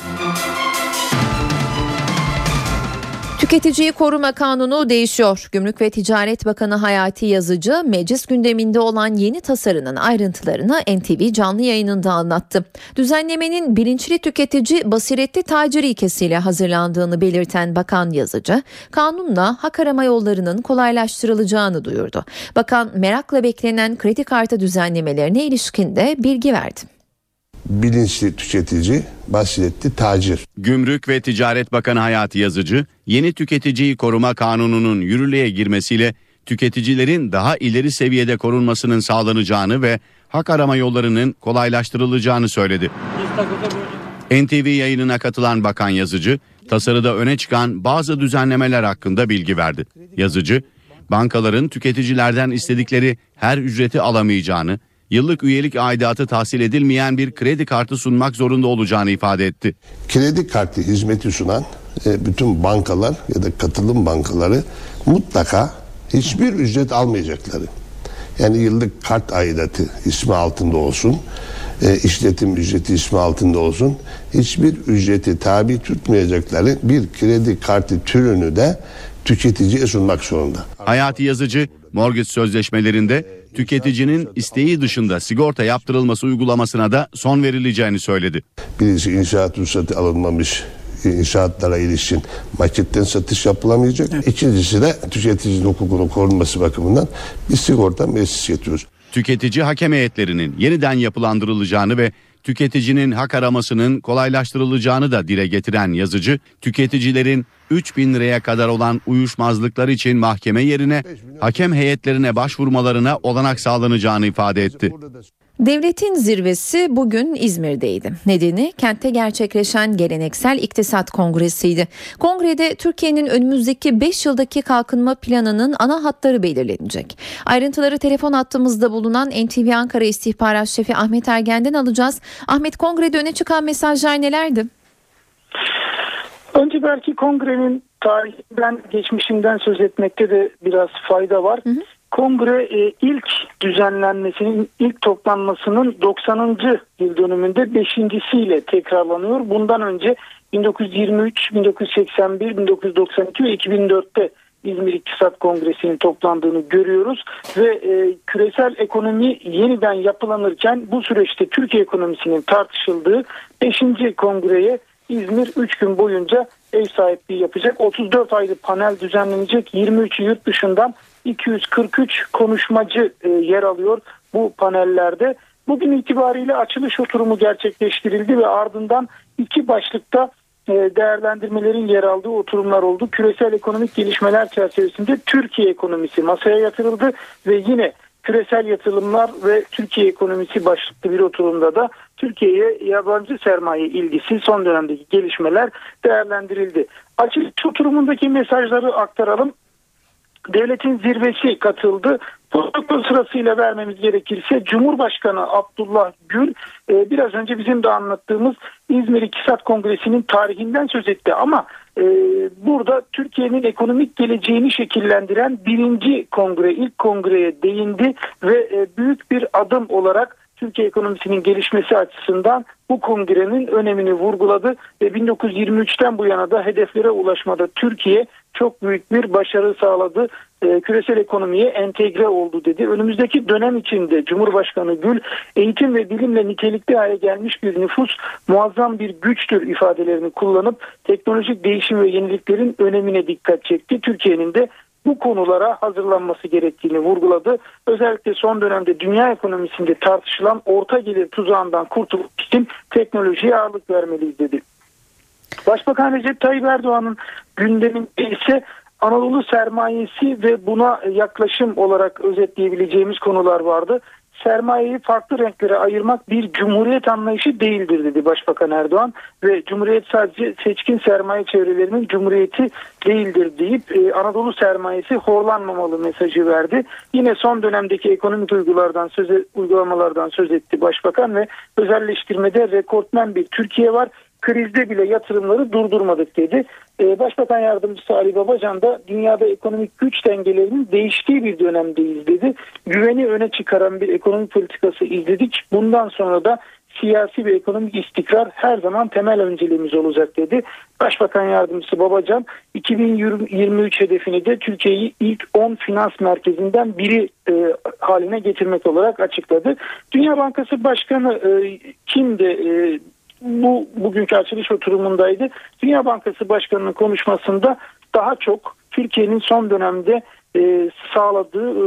Tüketiciyi Koruma Kanunu değişiyor. Gümrük ve Ticaret Bakanı Hayati Yazıcı meclis gündeminde olan yeni tasarının ayrıntılarını NTV canlı yayınında anlattı. Düzenlemenin bilinçli tüketici basiretli tacir ilkesiyle hazırlandığını belirten Bakan Yazıcı, kanunla hak arama yollarının kolaylaştırılacağını duyurdu. Bakan merakla beklenen kredi kartı düzenlemelerine ilişkin de bilgi verdi bilinçli tüketici, basiretli tacir. Gümrük ve Ticaret Bakanı Hayati Yazıcı, yeni tüketiciyi koruma kanununun yürürlüğe girmesiyle tüketicilerin daha ileri seviyede korunmasının sağlanacağını ve hak arama yollarının kolaylaştırılacağını söyledi. NTV yayınına katılan Bakan Yazıcı, tasarıda öne çıkan bazı düzenlemeler hakkında bilgi verdi. Yazıcı, bankaların tüketicilerden istedikleri her ücreti alamayacağını, yıllık üyelik aidatı tahsil edilmeyen bir kredi kartı sunmak zorunda olacağını ifade etti. Kredi kartı hizmeti sunan e, bütün bankalar ya da katılım bankaları mutlaka hiçbir ücret almayacakları. Yani yıllık kart aidatı ismi altında olsun, e, işletim ücreti ismi altında olsun, hiçbir ücreti tabi tutmayacakları bir kredi kartı türünü de tüketiciye sunmak zorunda. Hayati Yazıcı, mortgage sözleşmelerinde tüketicinin isteği dışında sigorta yaptırılması uygulamasına da son verileceğini söyledi. Birisi inşaat ruhsatı alınmamış inşaatlara ilişkin maketten satış yapılamayacak. Evet. İkincisi de tüketicinin hukukunu korunması bakımından bir sigorta meclis getiriyoruz. Tüketici hakem heyetlerinin yeniden yapılandırılacağını ve tüketicinin hak aramasının kolaylaştırılacağını da dile getiren yazıcı, tüketicilerin 3 bin liraya kadar olan uyuşmazlıklar için mahkeme yerine hakem heyetlerine başvurmalarına olanak sağlanacağını ifade etti. Devletin zirvesi bugün İzmir'deydi. Nedeni kentte gerçekleşen geleneksel iktisat kongresiydi. Kongrede Türkiye'nin önümüzdeki 5 yıldaki kalkınma planının ana hatları belirlenecek. Ayrıntıları telefon hattımızda bulunan NTV Ankara İstihbarat Şefi Ahmet Ergen'den alacağız. Ahmet kongrede öne çıkan mesajlar nelerdi? Önce belki kongrenin tarihinden, geçmişinden söz etmekte de biraz fayda var. Hı hı. Kongre e, ilk düzenlenmesinin, ilk toplanmasının 90. yıl dönümünde beşincisiyle tekrarlanıyor. Bundan önce 1923, 1981, 1992 ve 2004'te İzmir İktisat Kongresi'nin toplandığını görüyoruz ve e, küresel ekonomi yeniden yapılanırken bu süreçte Türkiye ekonomisinin tartışıldığı 5. kongreye İzmir 3 gün boyunca ev sahipliği yapacak. 34 aylı panel düzenlenecek. 23 yurt dışından 243 konuşmacı e, yer alıyor bu panellerde. Bugün itibariyle açılış oturumu gerçekleştirildi ve ardından iki başlıkta e, değerlendirmelerin yer aldığı oturumlar oldu. Küresel ekonomik gelişmeler çerçevesinde Türkiye ekonomisi masaya yatırıldı ve yine küresel yatırımlar ve Türkiye ekonomisi başlıklı bir oturumda da Türkiye'ye yabancı sermaye ilgisi son dönemdeki gelişmeler değerlendirildi. Açılış oturumundaki mesajları aktaralım. Devletin zirvesi katıldı. Protokol sırasıyla vermemiz gerekirse Cumhurbaşkanı Abdullah Gül e, biraz önce bizim de anlattığımız İzmir İktisat Kongresi'nin tarihinden söz etti ama e, burada Türkiye'nin ekonomik geleceğini şekillendiren birinci kongre, ilk kongreye değindi ve e, büyük bir adım olarak Türkiye ekonomisinin gelişmesi açısından bu kongrenin önemini vurguladı ve 1923'ten bu yana da hedeflere ulaşmada Türkiye çok büyük bir başarı sağladı. E, küresel ekonomiye entegre oldu dedi. Önümüzdeki dönem içinde Cumhurbaşkanı Gül eğitim ve bilimle nitelikli hale gelmiş bir nüfus muazzam bir güçtür ifadelerini kullanıp teknolojik değişim ve yeniliklerin önemine dikkat çekti. Türkiye'nin de bu konulara hazırlanması gerektiğini vurguladı. Özellikle son dönemde dünya ekonomisinde tartışılan orta gelir tuzağından kurtulmak için teknolojiye ağırlık vermeliyiz dedi. Başbakan Recep Tayyip Erdoğan'ın gündeminde ise Anadolu sermayesi ve buna yaklaşım olarak özetleyebileceğimiz konular vardı. Sermayeyi farklı renklere ayırmak bir cumhuriyet anlayışı değildir dedi Başbakan Erdoğan ve cumhuriyet sadece seçkin sermaye çevrelerinin cumhuriyeti değildir deyip e, Anadolu sermayesi horlanmamalı mesajı verdi. Yine son dönemdeki ekonomik uygulardan söz uygulamalardan söz etti Başbakan ve özelleştirmede rekortmen bir Türkiye var krizde bile yatırımları durdurmadık dedi. Ee, Başbakan Yardımcısı Ali Babacan da dünyada ekonomik güç dengelerinin değiştiği bir dönemdeyiz dedi. Güveni öne çıkaran bir ekonomik politikası izledik. Bundan sonra da siyasi ve ekonomik istikrar her zaman temel önceliğimiz olacak dedi. Başbakan Yardımcısı Babacan 2023 hedefini de Türkiye'yi ilk 10 finans merkezinden biri e, haline getirmek olarak açıkladı. Dünya Bankası Başkanı e, kimdi? E, bu bugünkü açılış oturumundaydı. Dünya Bankası Başkanı'nın konuşmasında daha çok Türkiye'nin son dönemde e, sağladığı e,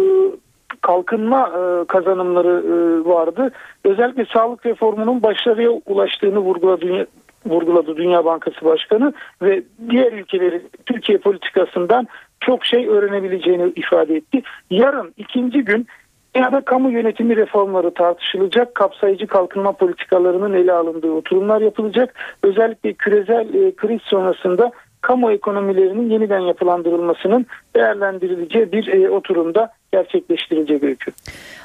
kalkınma e, kazanımları e, vardı. Özellikle sağlık reformunun başarıya ulaştığını vurguladı, vurguladı Dünya Bankası Başkanı ve diğer ülkelerin Türkiye politikasından çok şey öğrenebileceğini ifade etti. Yarın ikinci gün Dünyada kamu yönetimi reformları tartışılacak, kapsayıcı kalkınma politikalarının ele alındığı oturumlar yapılacak. Özellikle küresel e, kriz sonrasında kamu ekonomilerinin yeniden yapılandırılmasının değerlendirileceği bir e, oturumda gerçekleştirilecek öykü.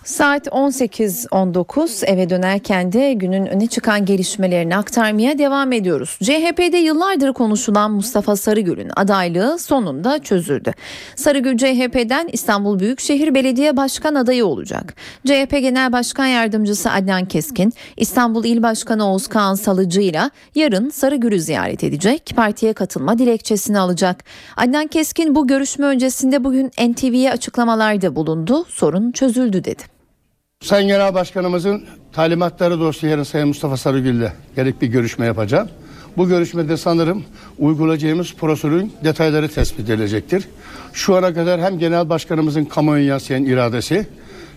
Saat 18.19 eve dönerken de günün öne çıkan gelişmelerini aktarmaya devam ediyoruz. CHP'de yıllardır konuşulan Mustafa Sarıgül'ün adaylığı sonunda çözüldü. Sarıgül CHP'den İstanbul Büyükşehir Belediye Başkan adayı olacak. CHP Genel Başkan Yardımcısı Adnan Keskin, İstanbul İl Başkanı Oğuz Kağan Salıcı ile yarın Sarıgül'ü ziyaret edecek, partiye katılma dilekçesini alacak. Adnan Keskin bu görüşme öncesinde bugün NTV'ye açıklamalarda bulundu, sorun çözüldü dedi. Sayın Genel Başkanımızın talimatları dolayısıyla yarın Sayın Mustafa Sarıgül ile gerek bir görüşme yapacağım. Bu görüşmede sanırım uygulayacağımız prosedürün detayları tespit edilecektir. Şu ana kadar hem Genel Başkanımızın kamuoyu yansıyan iradesi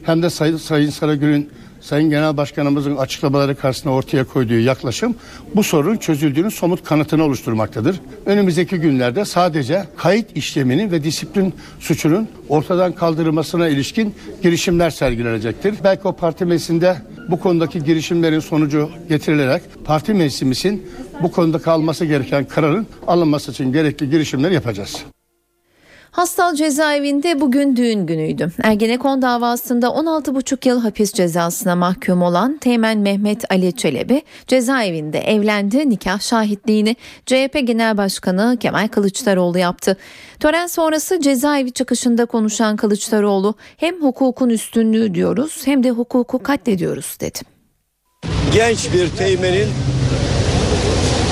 hem de Sayın Sarıgül'ün Sayın Genel Başkanımızın açıklamaları karşısında ortaya koyduğu yaklaşım bu sorunun çözüldüğünün somut kanıtını oluşturmaktadır. Önümüzdeki günlerde sadece kayıt işleminin ve disiplin suçunun ortadan kaldırılmasına ilişkin girişimler sergilenecektir. Belki o parti meclisinde bu konudaki girişimlerin sonucu getirilerek parti meclisimizin bu konuda kalması gereken kararın alınması için gerekli girişimleri yapacağız. Hastal cezaevinde bugün düğün günüydü. Ergenekon davasında 16,5 yıl hapis cezasına mahkum olan Teğmen Mehmet Ali Çelebi cezaevinde evlendi. Nikah şahitliğini CHP Genel Başkanı Kemal Kılıçdaroğlu yaptı. Tören sonrası cezaevi çıkışında konuşan Kılıçdaroğlu hem hukukun üstünlüğü diyoruz hem de hukuku katlediyoruz dedi. Genç bir teğmenin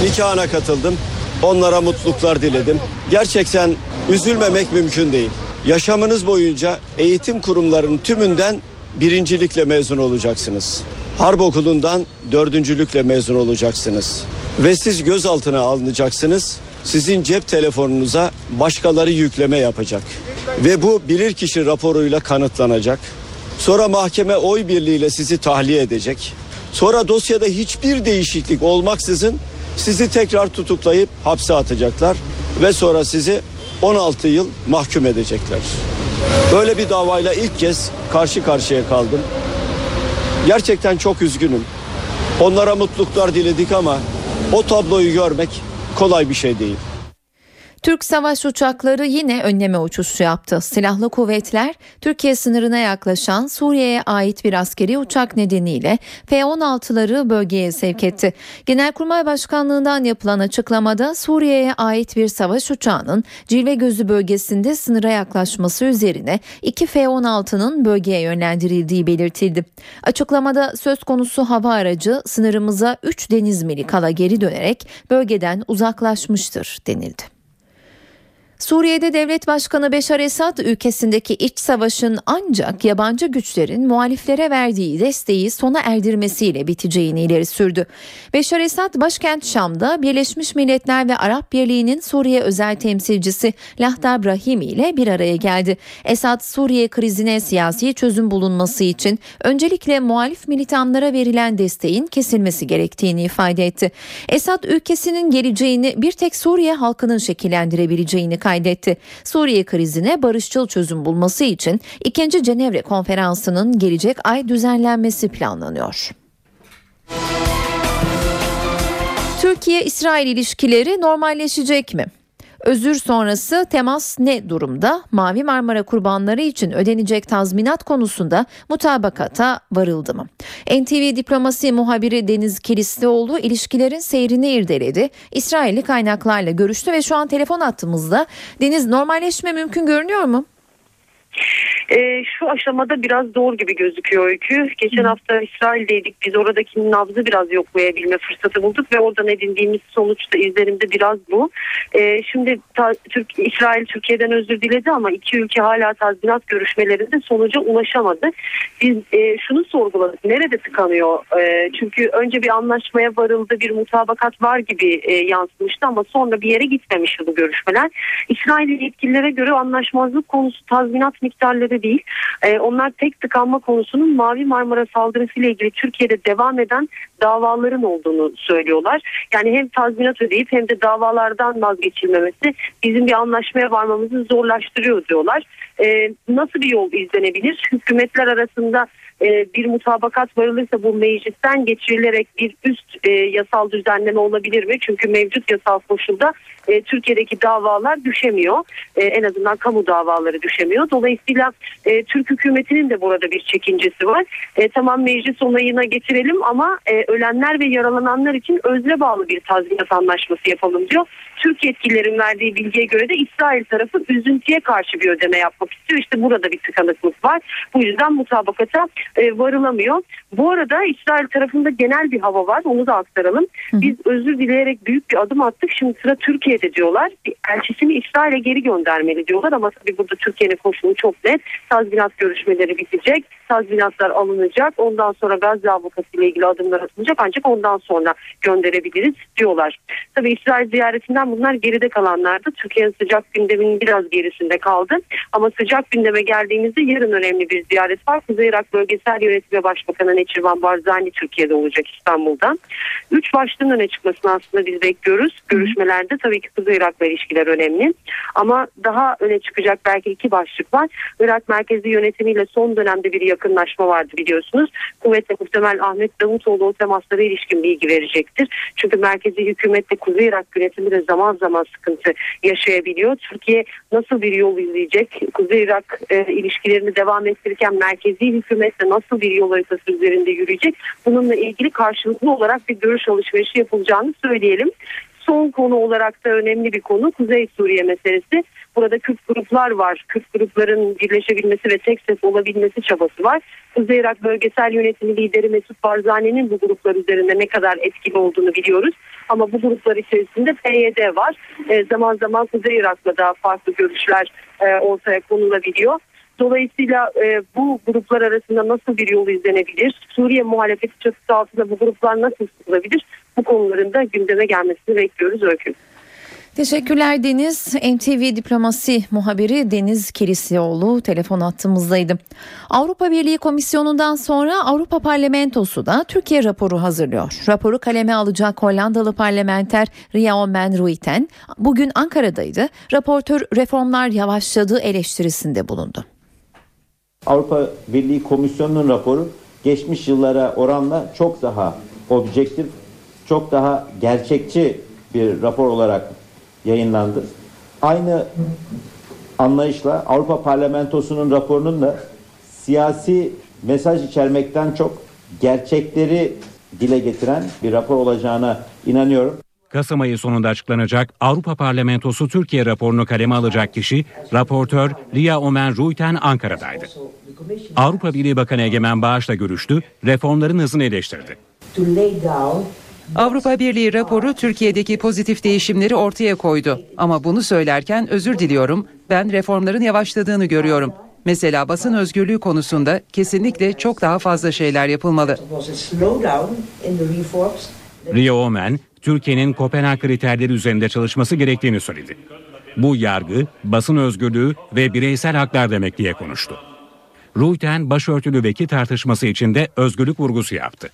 nikahına katıldım. Onlara mutluluklar diledim. Gerçekten üzülmemek mümkün değil. Yaşamınız boyunca eğitim kurumlarının tümünden birincilikle mezun olacaksınız. Harp okulundan dördüncülükle mezun olacaksınız. Ve siz gözaltına alınacaksınız. Sizin cep telefonunuza başkaları yükleme yapacak. Ve bu bilirkişi raporuyla kanıtlanacak. Sonra mahkeme oy birliğiyle sizi tahliye edecek. Sonra dosyada hiçbir değişiklik olmaksızın sizi tekrar tutuklayıp hapse atacaklar ve sonra sizi 16 yıl mahkum edecekler. Böyle bir davayla ilk kez karşı karşıya kaldım. Gerçekten çok üzgünüm. Onlara mutluluklar diledik ama o tabloyu görmek kolay bir şey değil. Türk savaş uçakları yine önleme uçuşu yaptı. Silahlı kuvvetler Türkiye sınırına yaklaşan Suriye'ye ait bir askeri uçak nedeniyle F-16'ları bölgeye sevk etti. Genelkurmay Başkanlığı'ndan yapılan açıklamada Suriye'ye ait bir savaş uçağının Cilve Gözü bölgesinde sınıra yaklaşması üzerine iki F-16'nın bölgeye yönlendirildiği belirtildi. Açıklamada söz konusu hava aracı sınırımıza 3 deniz mili kala geri dönerek bölgeden uzaklaşmıştır denildi. Suriye'de devlet başkanı Beşar Esad ülkesindeki iç savaşın ancak yabancı güçlerin muhaliflere verdiği desteği sona erdirmesiyle biteceğini ileri sürdü. Beşar Esad başkent Şam'da Birleşmiş Milletler ve Arap Birliği'nin Suriye özel temsilcisi Lahda Brahimi ile bir araya geldi. Esad Suriye krizine siyasi çözüm bulunması için öncelikle muhalif militanlara verilen desteğin kesilmesi gerektiğini ifade etti. Esad ülkesinin geleceğini bir tek Suriye halkının şekillendirebileceğini kaydetti Suriye krizine barışçıl çözüm bulması için 2. Cenevre Konferansı'nın gelecek ay düzenlenmesi planlanıyor. Türkiye-İsrail ilişkileri normalleşecek mi? Özür sonrası temas ne durumda? Mavi Marmara kurbanları için ödenecek tazminat konusunda mutabakata varıldı mı? NTV diplomasi muhabiri Deniz Kilislioğlu ilişkilerin seyrini irdeledi. İsrailli kaynaklarla görüştü ve şu an telefon attığımızda Deniz normalleşme mümkün görünüyor mu? E, şu aşamada biraz zor gibi gözüküyor öykü. Geçen hafta İsrail'deydik. Biz oradaki nabzı biraz yoklayabilme fırsatı bulduk ve oradan edindiğimiz sonuçta izlerimde biraz bu. E, şimdi ta, Türk, İsrail Türkiye'den özür diledi ama iki ülke hala tazminat görüşmelerinde sonuca ulaşamadı. Biz e, şunu sorguladık. Nerede tıkanıyor? E, çünkü önce bir anlaşmaya varıldı, bir mutabakat var gibi e, yansımıştı ama sonra bir yere gitmemişti bu görüşmeler. İsrail yetkililere göre anlaşmazlık konusu tazminat miktarları değil. E, onlar tek tıkanma konusunun Mavi Marmara saldırısı ile ilgili Türkiye'de devam eden davaların olduğunu söylüyorlar. Yani hem tazminat ödeyip hem de davalardan vazgeçilmemesi bizim bir anlaşmaya varmamızı zorlaştırıyor diyorlar. E, nasıl bir yol izlenebilir? Hükümetler arasında bir mutabakat varılırsa bu meclisten geçirilerek bir üst e, yasal düzenleme olabilir mi? Çünkü mevcut yasal koşulda e, Türkiye'deki davalar düşemiyor. E, en azından kamu davaları düşemiyor. Dolayısıyla e, Türk hükümetinin de burada bir çekincesi var. E, tamam meclis onayına getirelim ama e, ölenler ve yaralananlar için özle bağlı bir tazminat anlaşması yapalım diyor. Türk yetkililerin verdiği bilgiye göre de İsrail tarafı üzüntüye karşı bir ödeme yapmak istiyor. İşte burada bir tıkanıklık var. Bu yüzden mutabakata e, varılamıyor. Bu arada İsrail tarafında genel bir hava var. Onu da aktaralım. Biz özür dileyerek büyük bir adım attık. Şimdi sıra Türkiye'de diyorlar. Elçisini İsrail'e geri göndermeli diyorlar ama tabii burada Türkiye'nin koşulu çok net. Tazminat görüşmeleri bitecek. Tazminatlar alınacak. Ondan sonra Gazze avukası ile ilgili adımlar atılacak. Ancak ondan sonra gönderebiliriz diyorlar. Tabii İsrail ziyaretinden bunlar geride kalanlardı. Türkiye'nin sıcak gündeminin biraz gerisinde kaldı. Ama sıcak gündeme geldiğimizde yarın önemli bir ziyaret var. Kuzey Irak bölgesi Bölgesel Yönetim ve Başbakanı Neçirvan Barzani Türkiye'de olacak İstanbul'da. Üç başlığın öne çıkmasını aslında biz bekliyoruz. Görüşmelerde tabii ki Kuzey Irak'la ilişkiler önemli. Ama daha öne çıkacak belki iki başlık var. Irak merkezi yönetimiyle son dönemde bir yakınlaşma vardı biliyorsunuz. Kuvvetle muhtemel Ahmet Davutoğlu o temaslara ilişkin bilgi verecektir. Çünkü merkezi hükümetle Kuzey Irak yönetimi de zaman zaman sıkıntı yaşayabiliyor. Türkiye nasıl bir yol izleyecek? Kuzey Irak e, ilişkilerini devam ettirirken merkezi hükümetle nasıl bir yol haritası üzerinde yürüyecek? Bununla ilgili karşılıklı olarak bir görüş alışverişi yapılacağını söyleyelim. Son konu olarak da önemli bir konu Kuzey Suriye meselesi. Burada Kürt gruplar var. Kürt grupların birleşebilmesi ve tek ses olabilmesi çabası var. Kuzey Irak Bölgesel Yönetimi Lideri Mesut Barzani'nin bu gruplar üzerinde ne kadar etkili olduğunu biliyoruz. Ama bu gruplar içerisinde PYD var. E, zaman zaman Kuzey Irak'la daha farklı görüşler e, ortaya konulabiliyor. Dolayısıyla e, bu gruplar arasında nasıl bir yol izlenebilir? Suriye muhalefeti çatısı altında bu gruplar nasıl tutulabilir? Bu konuların da gündeme gelmesini bekliyoruz Öykü. Teşekkürler Deniz. NTV Diplomasi muhabiri Deniz Kilisioğlu telefon attığımızdaydı. Avrupa Birliği Komisyonu'ndan sonra Avrupa Parlamentosu da Türkiye raporu hazırlıyor. Raporu kaleme alacak Hollandalı parlamenter Ria Omen Ruiten bugün Ankara'daydı. Raportör reformlar yavaşladığı eleştirisinde bulundu. Avrupa Birliği Komisyonu'nun raporu geçmiş yıllara oranla çok daha objektif, çok daha gerçekçi bir rapor olarak yayınlandı. Aynı anlayışla Avrupa Parlamentosu'nun raporunun da siyasi mesaj içermekten çok gerçekleri dile getiren bir rapor olacağına inanıyorum. Kasım ayı sonunda açıklanacak Avrupa Parlamentosu Türkiye raporunu kaleme alacak kişi raportör Lia Omen Ruiten Ankara'daydı. Avrupa Birliği Bakanı Egemen Bağış'la görüştü, reformların hızını eleştirdi. Avrupa Birliği raporu Türkiye'deki pozitif değişimleri ortaya koydu. Ama bunu söylerken özür diliyorum. Ben reformların yavaşladığını görüyorum. Mesela basın özgürlüğü konusunda kesinlikle çok daha fazla şeyler yapılmalı. Ria Omen, Türkiye'nin Kopenhag kriterleri üzerinde çalışması gerektiğini söyledi. Bu yargı, basın özgürlüğü ve bireysel haklar demek diye konuştu. Ruiten başörtülü vekil tartışması içinde özgürlük vurgusu yaptı.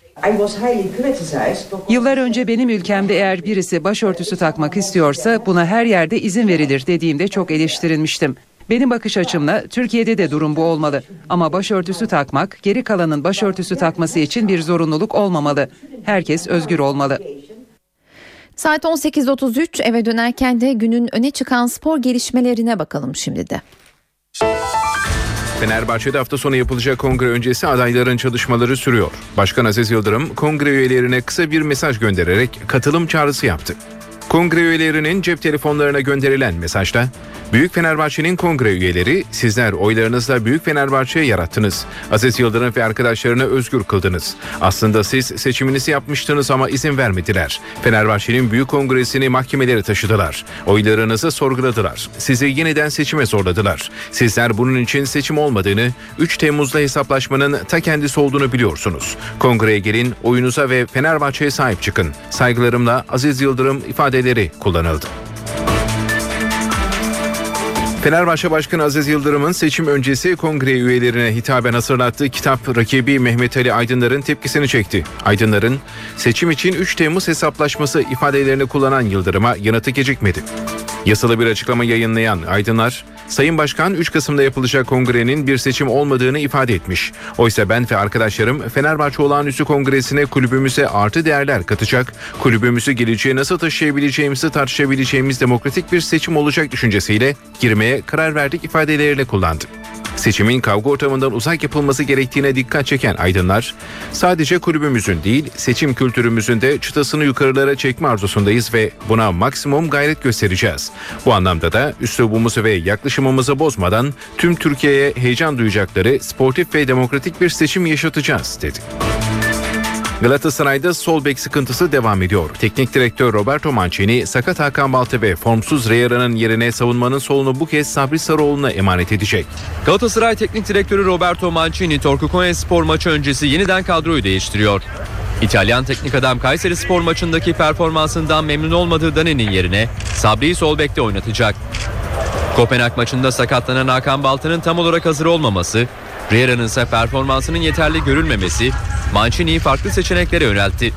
Yıllar önce benim ülkemde eğer birisi başörtüsü takmak istiyorsa buna her yerde izin verilir dediğimde çok eleştirilmiştim. Benim bakış açımla Türkiye'de de durum bu olmalı. Ama başörtüsü takmak geri kalanın başörtüsü takması için bir zorunluluk olmamalı. Herkes özgür olmalı. Saat 18.33 eve dönerken de günün öne çıkan spor gelişmelerine bakalım şimdi de. Fenerbahçe'de hafta sonu yapılacak kongre öncesi adayların çalışmaları sürüyor. Başkan Aziz Yıldırım kongre üyelerine kısa bir mesaj göndererek katılım çağrısı yaptı. Kongre üyelerinin cep telefonlarına gönderilen mesajda Büyük Fenerbahçe'nin kongre üyeleri sizler oylarınızla Büyük Fenerbahçe'ye yarattınız. Aziz Yıldırım ve arkadaşlarını özgür kıldınız. Aslında siz seçiminizi yapmıştınız ama izin vermediler. Fenerbahçe'nin büyük kongresini mahkemelere taşıdılar. Oylarınızı sorguladılar. Sizi yeniden seçime zorladılar. Sizler bunun için seçim olmadığını, 3 Temmuz'da hesaplaşmanın ta kendisi olduğunu biliyorsunuz. Kongreye gelin, oyunuza ve Fenerbahçe'ye sahip çıkın. Saygılarımla Aziz Yıldırım ifadeleri kullanıldı. Fenerbahçe Başkanı Aziz Yıldırım'ın seçim öncesi kongre üyelerine hitaben hazırlattığı kitap rakibi Mehmet Ali Aydınlar'ın tepkisini çekti. Aydınlar'ın seçim için 3 Temmuz hesaplaşması ifadelerini kullanan Yıldırım'a yanıtı gecikmedi. Yasalı bir açıklama yayınlayan Aydınlar, Sayın Başkan 3 Kasım'da yapılacak kongrenin bir seçim olmadığını ifade etmiş. Oysa ben ve arkadaşlarım Fenerbahçe Olağanüstü Kongresi'ne kulübümüze artı değerler katacak, kulübümüzü geleceğe nasıl taşıyabileceğimizi tartışabileceğimiz demokratik bir seçim olacak düşüncesiyle girmeye karar verdik ifadelerini kullandı. Seçimin kavga ortamından uzak yapılması gerektiğine dikkat çeken aydınlar, sadece kulübümüzün değil seçim kültürümüzün de çıtasını yukarılara çekme arzusundayız ve buna maksimum gayret göstereceğiz. Bu anlamda da üslubumuzu ve yaklaşımımızı bozmadan tüm Türkiye'ye heyecan duyacakları sportif ve demokratik bir seçim yaşatacağız dedi. Galatasaray'da sol bek sıkıntısı devam ediyor. Teknik direktör Roberto Mancini, sakat Hakan Balta ve formsuz Reyera'nın yerine savunmanın solunu bu kez Sabri Sarıoğlu'na emanet edecek. Galatasaray Teknik Direktörü Roberto Mancini, Torku Konyaspor maçı öncesi yeniden kadroyu değiştiriyor. İtalyan teknik adam Kayseri Spor maçındaki performansından memnun olmadığı Dani'nin yerine Sabri'yi sol bekte oynatacak. Kopenhag maçında sakatlanan Hakan Balta'nın tam olarak hazır olmaması, Riera'nın ise performansının yeterli görülmemesi Mancini'yi farklı seçeneklere yöneltti.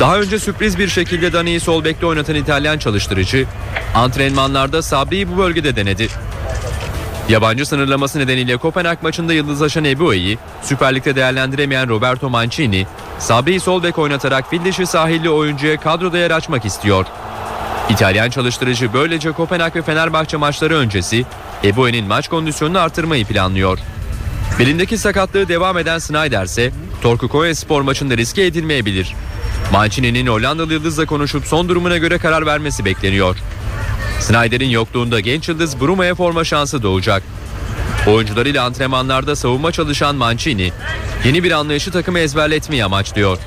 Daha önce sürpriz bir şekilde Dani'yi sol bekte oynatan İtalyan çalıştırıcı antrenmanlarda Sabri'yi bu bölgede denedi. Yabancı sınırlaması nedeniyle Kopenhag maçında yıldızlaşan Ebue'yi Süper Lig'de değerlendiremeyen Roberto Mancini, Sabri'yi sol bek oynatarak fil dişi sahilli oyuncuya kadroda yer açmak istiyor. İtalyan çalıştırıcı böylece Kopenhag ve Fenerbahçe maçları öncesi Ebue'nin maç kondisyonunu artırmayı planlıyor. Belindeki sakatlığı devam eden Snyder ise Torku Konya spor maçında riske edilmeyebilir. Mancini'nin Hollandalı yıldızla konuşup son durumuna göre karar vermesi bekleniyor. Snyder'in yokluğunda genç yıldız Bruma'ya forma şansı doğacak. Oyuncularıyla antrenmanlarda savunma çalışan Mancini, yeni bir anlayışı takımı ezberletmeyi amaçlıyor.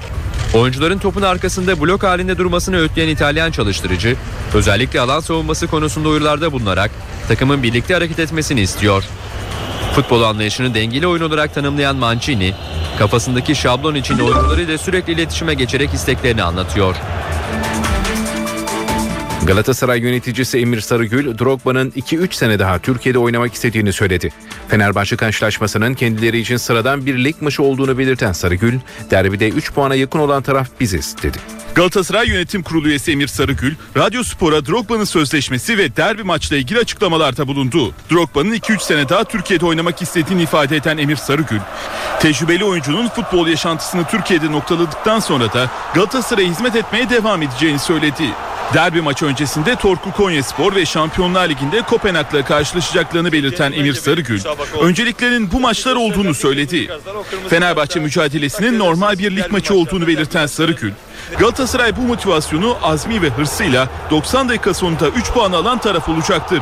Oyuncuların topun arkasında blok halinde durmasını öğütleyen İtalyan çalıştırıcı, özellikle alan savunması konusunda uyarılarda bulunarak takımın birlikte hareket etmesini istiyor. Futbol anlayışını dengeli oyun olarak tanımlayan Mancini, kafasındaki şablon için oyuncularıyla sürekli iletişime geçerek isteklerini anlatıyor. Galatasaray yöneticisi Emir Sarıgül, Drogba'nın 2-3 sene daha Türkiye'de oynamak istediğini söyledi. Fenerbahçe karşılaşmasının kendileri için sıradan bir lig maçı olduğunu belirten Sarıgül, derbide 3 puana yakın olan taraf biziz dedi. Galatasaray Yönetim Kurulu üyesi Emir Sarıgül, Radyo Spor'a Drogba'nın sözleşmesi ve derbi maçla ilgili açıklamalarda bulundu. Drogba'nın 2-3 sene daha Türkiye'de oynamak istediğini ifade eden Emir Sarıgül, tecrübeli oyuncunun futbol yaşantısını Türkiye'de noktaladıktan sonra da Galatasaray'a hizmet etmeye devam edeceğini söyledi. Derbi maçı öncesinde Torku Konyaspor ve Şampiyonlar Ligi'nde Kopenhag'la karşılaşacaklarını belirten Emir Sarıgül, önceliklerin bu maçlar olduğunu söyledi. Fenerbahçe mücadelesinin normal bir lig maçı olduğunu belirten Sarıgül, Galatasaray bu motivasyonu azmi ve hırsıyla 90 dakika sonunda 3 puan alan taraf olacaktır.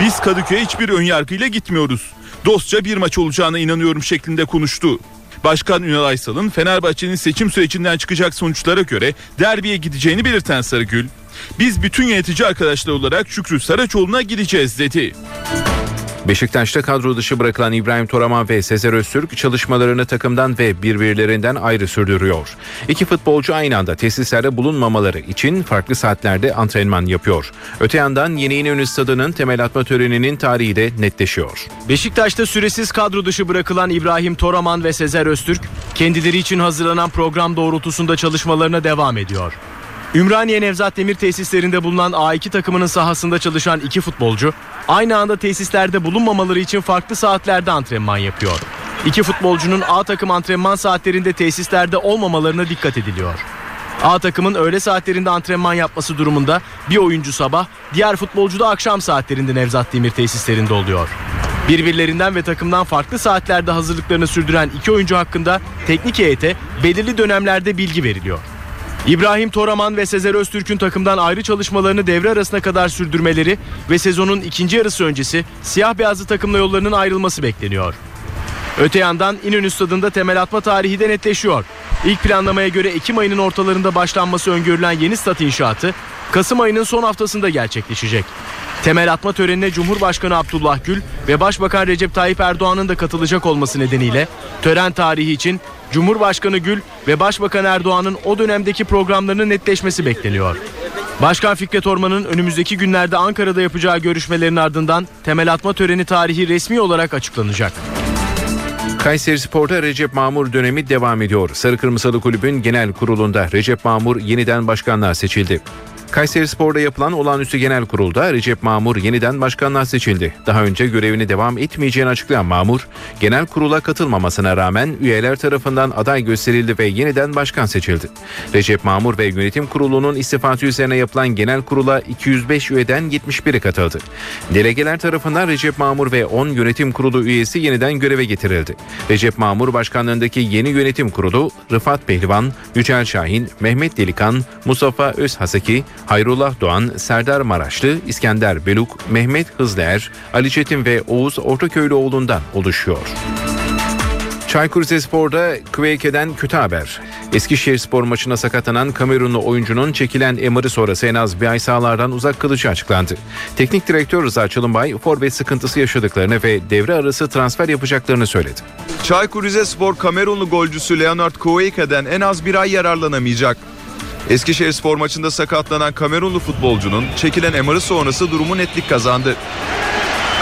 Biz Kadıköy'e hiçbir önyargıyla gitmiyoruz. Dostça bir maç olacağına inanıyorum şeklinde konuştu. Başkan Ünal Aysal'ın Fenerbahçe'nin seçim sürecinden çıkacak sonuçlara göre derbiye gideceğini belirten Sarıgül, biz bütün yönetici arkadaşlar olarak Şükrü Saraçoğlu'na gideceğiz dedi. Beşiktaş'ta kadro dışı bırakılan İbrahim Toraman ve Sezer Öztürk çalışmalarını takımdan ve birbirlerinden ayrı sürdürüyor. İki futbolcu aynı anda tesislerde bulunmamaları için farklı saatlerde antrenman yapıyor. Öte yandan Yeni İnönü Stadı'nın temel atma töreninin tarihi de netleşiyor. Beşiktaş'ta süresiz kadro dışı bırakılan İbrahim Toraman ve Sezer Öztürk kendileri için hazırlanan program doğrultusunda çalışmalarına devam ediyor. Ümraniye Nevzat Demir tesislerinde bulunan A2 takımının sahasında çalışan iki futbolcu aynı anda tesislerde bulunmamaları için farklı saatlerde antrenman yapıyor. İki futbolcunun A takım antrenman saatlerinde tesislerde olmamalarına dikkat ediliyor. A takımın öğle saatlerinde antrenman yapması durumunda bir oyuncu sabah, diğer futbolcu da akşam saatlerinde Nevzat Demir tesislerinde oluyor. Birbirlerinden ve takımdan farklı saatlerde hazırlıklarını sürdüren iki oyuncu hakkında teknik heyete belirli dönemlerde bilgi veriliyor. İbrahim Toraman ve Sezer Öztürk'ün takımdan ayrı çalışmalarını devre arasına kadar sürdürmeleri ve sezonun ikinci yarısı öncesi siyah beyazlı takımla yollarının ayrılması bekleniyor. Öte yandan İnönü Stadı'nda temel atma tarihi de netleşiyor. İlk planlamaya göre Ekim ayının ortalarında başlanması öngörülen yeni stat inşaatı Kasım ayının son haftasında gerçekleşecek. Temel atma törenine Cumhurbaşkanı Abdullah Gül ve Başbakan Recep Tayyip Erdoğan'ın da katılacak olması nedeniyle tören tarihi için Cumhurbaşkanı Gül ve Başbakan Erdoğan'ın o dönemdeki programlarının netleşmesi bekleniyor. Başkan Fikret Orman'ın önümüzdeki günlerde Ankara'da yapacağı görüşmelerin ardından temel atma töreni tarihi resmi olarak açıklanacak. Kayseri Spor'da Recep Mamur dönemi devam ediyor. Sarı Kırmızılı Kulübün genel kurulunda Recep Mamur yeniden başkanlığa seçildi. Kayseri Spor'da yapılan olağanüstü genel kurulda Recep Mamur yeniden başkanlığa seçildi. Daha önce görevini devam etmeyeceğini açıklayan Mamur, genel kurula katılmamasına rağmen üyeler tarafından aday gösterildi ve yeniden başkan seçildi. Recep Mamur ve yönetim kurulunun istifası üzerine yapılan genel kurula 205 üyeden 71'i katıldı. Delegeler tarafından Recep Mamur ve 10 yönetim kurulu üyesi yeniden göreve getirildi. Recep Mamur başkanlığındaki yeni yönetim kurulu Rıfat Pehlivan, Yücel Şahin, Mehmet Delikan, Mustafa Özhaseki, Hayrullah Doğan, Serdar Maraşlı, İskender Beluk, Mehmet Hızlıer, Ali Çetin ve Oğuz Ortaköylüoğlu'ndan oluşuyor. Çaykur Rizespor'da Kuveyke'den kötü haber. Eskişehir spor maçına sakatlanan Kamerunlu oyuncunun çekilen MR'ı sonrası en az bir ay sahalardan uzak kalacağı açıklandı. Teknik direktör Rıza Çalınbay forvet sıkıntısı yaşadıklarını ve devre arası transfer yapacaklarını söyledi. Çaykur Rizespor Kamerunlu golcüsü Leonard Kouyake'den en az bir ay yararlanamayacak. Eskişehir spor maçında sakatlanan Kamerunlu futbolcunun çekilen MR'ı sonrası durumu netlik kazandı.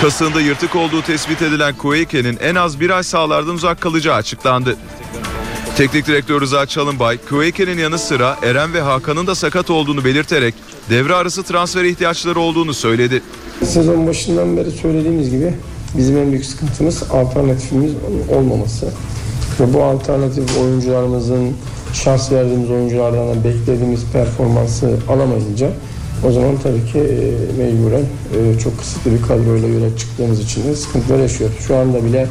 Kasığında yırtık olduğu tespit edilen Kueyke'nin en az bir ay sahalardan uzak kalacağı açıklandı. Teknik direktör Rıza Çalınbay, Kueyke'nin yanı sıra Eren ve Hakan'ın da sakat olduğunu belirterek devre arası transfer ihtiyaçları olduğunu söyledi. Sezon başından beri söylediğimiz gibi bizim en büyük sıkıntımız alternatifimiz olmaması. Ve bu alternatif oyuncularımızın şans verdiğimiz oyunculardan da beklediğimiz performansı alamayınca o zaman tabii ki e, mecburen e, çok kısıtlı bir kadroyla yola çıktığımız için de sıkıntılar yaşıyoruz. Şu anda bile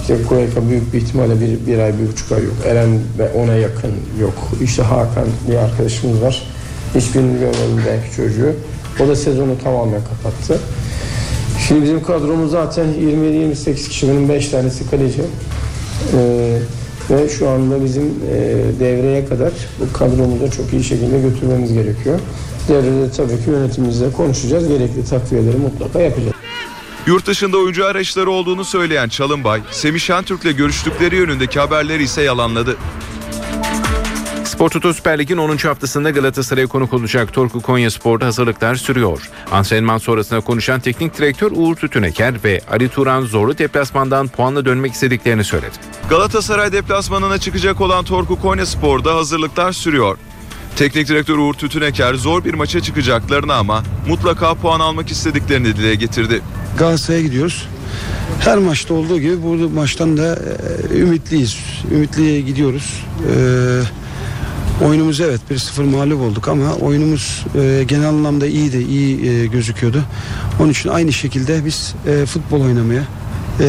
işte Koyka büyük bir ihtimalle bir, bir ay, bir buçuk ay yok. Eren ve ona yakın yok. İşte Hakan bir arkadaşımız var. Hiçbirini görmedim belki çocuğu. O da sezonu tamamen kapattı. Şimdi bizim kadromuz zaten 27-28 kişi. Bunun 5 tanesi kaleci. Ee, ve şu anda bizim e, devreye kadar bu kadromuzu çok iyi şekilde götürmemiz gerekiyor. Devrede tabii ki yönetimimizle konuşacağız. Gerekli takviyeleri mutlaka yapacağız. Yurt dışında oyuncu arayışları olduğunu söyleyen Çalınbay, Semih Şentürk'le görüştükleri yönündeki haberleri ise yalanladı. Spor Toto Süper Lig'in 10. haftasında Galatasaray'a konuk olacak Torku Konya Spor'da hazırlıklar sürüyor. Antrenman sonrasında konuşan teknik direktör Uğur Tütüneker ve Ali Turan zorlu deplasmandan puanla dönmek istediklerini söyledi. Galatasaray deplasmanına çıkacak olan Torku Konya Spor'da hazırlıklar sürüyor. Teknik direktör Uğur Tütüneker zor bir maça çıkacaklarını ama mutlaka puan almak istediklerini dile getirdi. Galatasaray'a gidiyoruz. Her maçta olduğu gibi bu maçtan da e, ümitliyiz. Ümitliye gidiyoruz. E, oyunumuz evet 1-0 mağlup olduk ama oyunumuz e, genel anlamda iyiydi, iyi e, gözüküyordu. Onun için aynı şekilde biz e, futbol oynamaya e,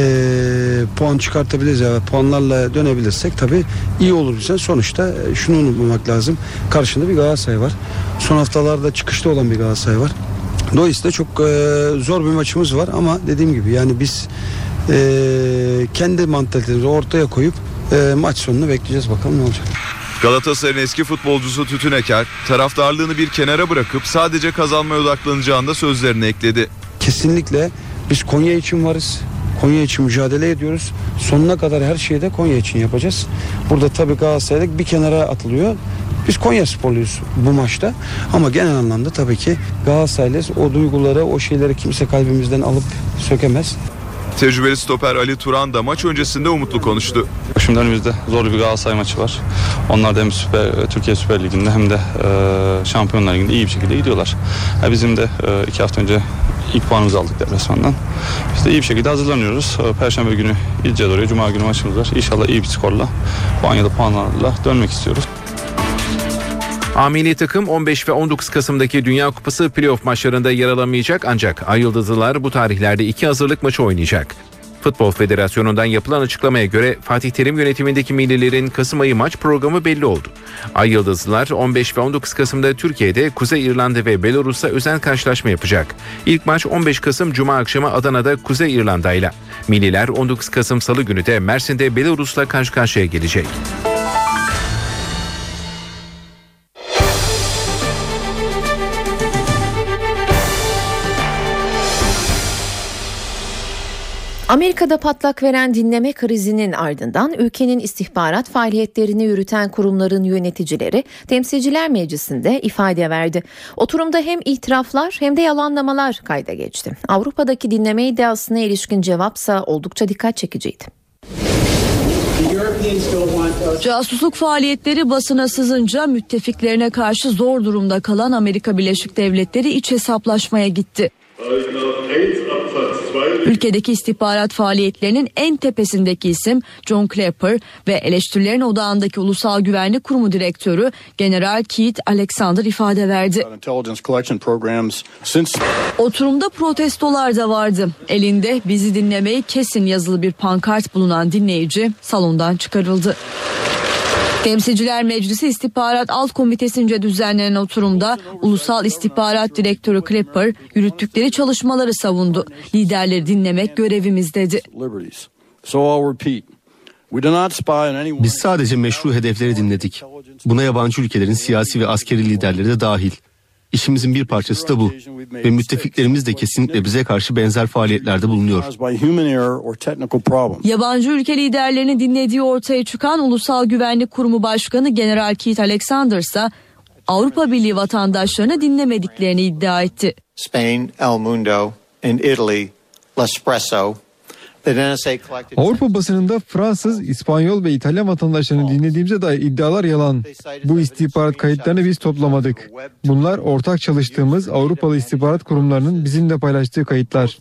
puan çıkartabiliriz ya puanlarla dönebilirsek tabii iyi olur bize. Sonuçta e, şunu unutmamak lazım. Karşında bir Galatasaray var. Son haftalarda çıkışta olan bir Galatasaray var. Dolayısıyla çok e, zor bir maçımız var ama dediğim gibi yani biz e, kendi mantalitemizi ortaya koyup e, maç sonunu bekleyeceğiz bakalım ne olacak. Galatasaray'ın eski futbolcusu Tütüneker taraftarlığını bir kenara bırakıp sadece kazanmaya odaklanacağını da sözlerine ekledi. Kesinlikle biz Konya için varız. Konya için mücadele ediyoruz. Sonuna kadar her şeyi de Konya için yapacağız. Burada tabii Galatasaray'da bir kenara atılıyor. Biz Konya sporluyuz bu maçta. Ama genel anlamda tabii ki Galatasaraylıyız. O duyguları, o şeyleri kimse kalbimizden alıp sökemez. Tecrübeli stoper Ali Turan da maç öncesinde umutlu konuştu. Şimdi önümüzde zor bir Galatasaray maçı var. Onlar da hem Süper, Türkiye Süper Ligi'nde hem de e, Şampiyonlar Ligi'nde iyi bir şekilde gidiyorlar. Ha, bizim de e, iki hafta önce ilk puanımızı aldık deplasmandan. İşte iyi bir şekilde hazırlanıyoruz. E, Perşembe günü gideceğiz oraya. Cuma günü maçımız var. İnşallah iyi bir skorla puan ya puanlarla dönmek istiyoruz. A milli takım 15 ve 19 Kasım'daki Dünya Kupası playoff maçlarında yer alamayacak ancak Ay Yıldızlılar bu tarihlerde iki hazırlık maçı oynayacak. Futbol Federasyonu'ndan yapılan açıklamaya göre Fatih Terim yönetimindeki millilerin Kasım ayı maç programı belli oldu. Ay Yıldızlılar 15 ve 19 Kasım'da Türkiye'de Kuzey İrlanda ve Belarus'ta özel karşılaşma yapacak. İlk maç 15 Kasım Cuma akşamı Adana'da Kuzey İrlanda ile. Milliler 19 Kasım Salı günü de Mersin'de Belarus'la karşı karşıya gelecek. Amerika'da patlak veren dinleme krizinin ardından ülkenin istihbarat faaliyetlerini yürüten kurumların yöneticileri Temsilciler Meclisi'nde ifade verdi. Oturumda hem itiraflar hem de yalanlamalar kayda geçti. Avrupa'daki dinleme iddiasına ilişkin cevapsa oldukça dikkat çekiciydi. Casusluk faaliyetleri basına sızınca müttefiklerine karşı zor durumda kalan Amerika Birleşik Devletleri iç hesaplaşmaya gitti. Ülkedeki istihbarat faaliyetlerinin en tepesindeki isim John Clapper ve eleştirilerin odağındaki Ulusal Güvenlik Kurumu Direktörü General Keith Alexander ifade verdi. Oturumda protestolar da vardı. Elinde bizi dinlemeyi kesin yazılı bir pankart bulunan dinleyici salondan çıkarıldı. Temsilciler Meclisi İstihbarat Alt Komitesi'nce düzenlenen oturumda Ulusal İstihbarat Direktörü Clapper yürüttükleri çalışmaları savundu. Liderleri dinlemek görevimiz dedi. Biz sadece meşru hedefleri dinledik. Buna yabancı ülkelerin siyasi ve askeri liderleri de dahil. İşimizin bir parçası da bu. Ve müttefiklerimiz de kesinlikle bize karşı benzer faaliyetlerde bulunuyor. Yabancı ülke liderlerini dinlediği ortaya çıkan Ulusal Güvenlik Kurumu Başkanı General Keith Alexander ise Avrupa Birliği vatandaşlarını dinlemediklerini iddia etti. Spain, El Mundo and Italy L'Espresso Avrupa basınında Fransız, İspanyol ve İtalyan vatandaşlarını dinlediğimize dair iddialar yalan. Bu istihbarat kayıtlarını biz toplamadık. Bunlar ortak çalıştığımız Avrupalı istihbarat kurumlarının bizimle paylaştığı kayıtlar.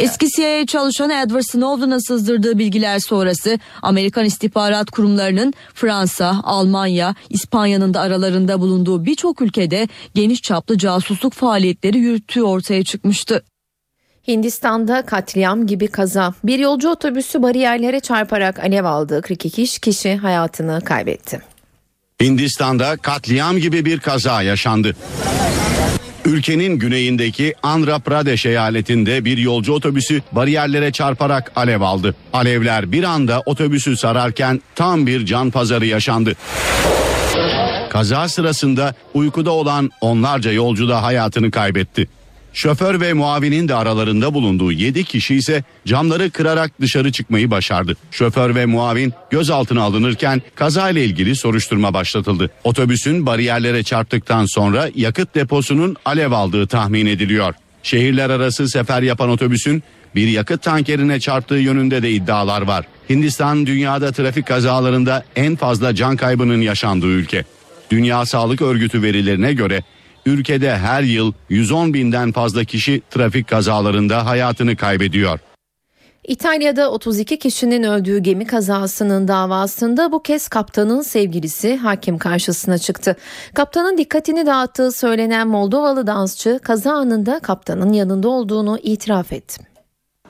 Eski CIA çalışanı Edward Snowden'a sızdırdığı bilgiler sonrası Amerikan istihbarat kurumlarının Fransa, Almanya, İspanya'nın da aralarında bulunduğu birçok ülkede geniş çaplı casusluk faaliyetleri yürüttüğü ortaya çıkmıştı. Hindistan'da katliam gibi kaza. Bir yolcu otobüsü bariyerlere çarparak alev aldı. 42 kişi hayatını kaybetti. Hindistan'da katliam gibi bir kaza yaşandı. Ülkenin güneyindeki Andhra Pradesh eyaletinde bir yolcu otobüsü bariyerlere çarparak alev aldı. Alevler bir anda otobüsü sararken tam bir can pazarı yaşandı. Kaza sırasında uykuda olan onlarca yolcu da hayatını kaybetti. Şoför ve muavinin de aralarında bulunduğu 7 kişi ise camları kırarak dışarı çıkmayı başardı. Şoför ve muavin gözaltına alınırken kazayla ilgili soruşturma başlatıldı. Otobüsün bariyerlere çarptıktan sonra yakıt deposunun alev aldığı tahmin ediliyor. Şehirler arası sefer yapan otobüsün bir yakıt tankerine çarptığı yönünde de iddialar var. Hindistan dünyada trafik kazalarında en fazla can kaybının yaşandığı ülke. Dünya Sağlık Örgütü verilerine göre ülkede her yıl 110 binden fazla kişi trafik kazalarında hayatını kaybediyor. İtalya'da 32 kişinin öldüğü gemi kazasının davasında bu kez kaptanın sevgilisi hakim karşısına çıktı. Kaptanın dikkatini dağıttığı söylenen Moldovalı dansçı kaza anında kaptanın yanında olduğunu itiraf etti.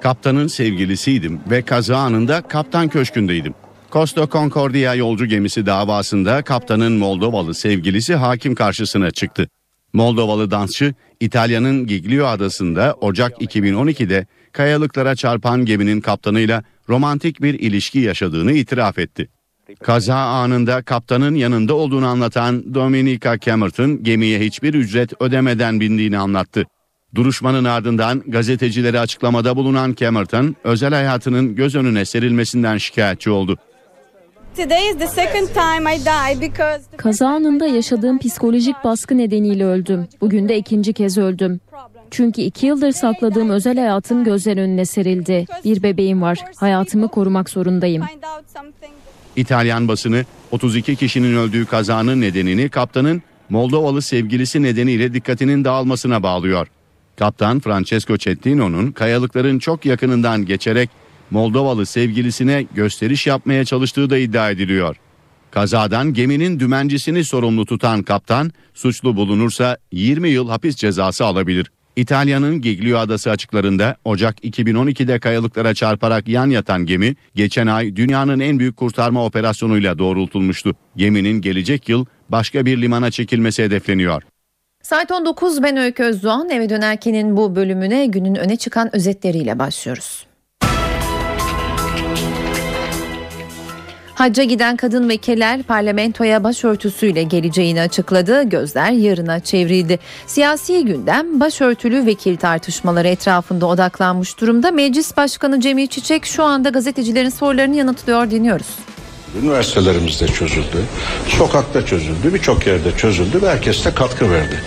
Kaptanın sevgilisiydim ve kaza anında kaptan köşkündeydim. Costa Concordia yolcu gemisi davasında kaptanın Moldovalı sevgilisi hakim karşısına çıktı. Moldovalı dansçı İtalya'nın Giglio adasında Ocak 2012'de kayalıklara çarpan geminin kaptanıyla romantik bir ilişki yaşadığını itiraf etti. Kaza anında kaptanın yanında olduğunu anlatan Dominica Camerton gemiye hiçbir ücret ödemeden bindiğini anlattı. Duruşmanın ardından gazetecilere açıklamada bulunan Camerton özel hayatının göz önüne serilmesinden şikayetçi oldu. Kaza anında yaşadığım psikolojik baskı nedeniyle öldüm. Bugün de ikinci kez öldüm. Çünkü iki yıldır sakladığım özel hayatım gözler önüne serildi. Bir bebeğim var. Hayatımı korumak zorundayım. İtalyan basını 32 kişinin öldüğü kazanın nedenini kaptanın Moldovalı sevgilisi nedeniyle dikkatinin dağılmasına bağlıyor. Kaptan Francesco Cettino'nun kayalıkların çok yakınından geçerek Moldovalı sevgilisine gösteriş yapmaya çalıştığı da iddia ediliyor. Kazadan geminin dümencisini sorumlu tutan kaptan suçlu bulunursa 20 yıl hapis cezası alabilir. İtalya'nın Giglio adası açıklarında Ocak 2012'de kayalıklara çarparak yan yatan gemi geçen ay dünyanın en büyük kurtarma operasyonuyla doğrultulmuştu. Geminin gelecek yıl başka bir limana çekilmesi hedefleniyor. Saat 19 ben Öykü Özdoğan eve dönerkenin bu bölümüne günün öne çıkan özetleriyle başlıyoruz. Hacca giden kadın vekiller parlamentoya başörtüsüyle geleceğini açıkladı. Gözler yarına çevrildi. Siyasi gündem başörtülü vekil tartışmaları etrafında odaklanmış durumda. Meclis Başkanı Cemil Çiçek şu anda gazetecilerin sorularını yanıtlıyor dinliyoruz. Üniversitelerimizde çözüldü, sokakta çözüldü, birçok yerde çözüldü ve herkes de katkı verdi.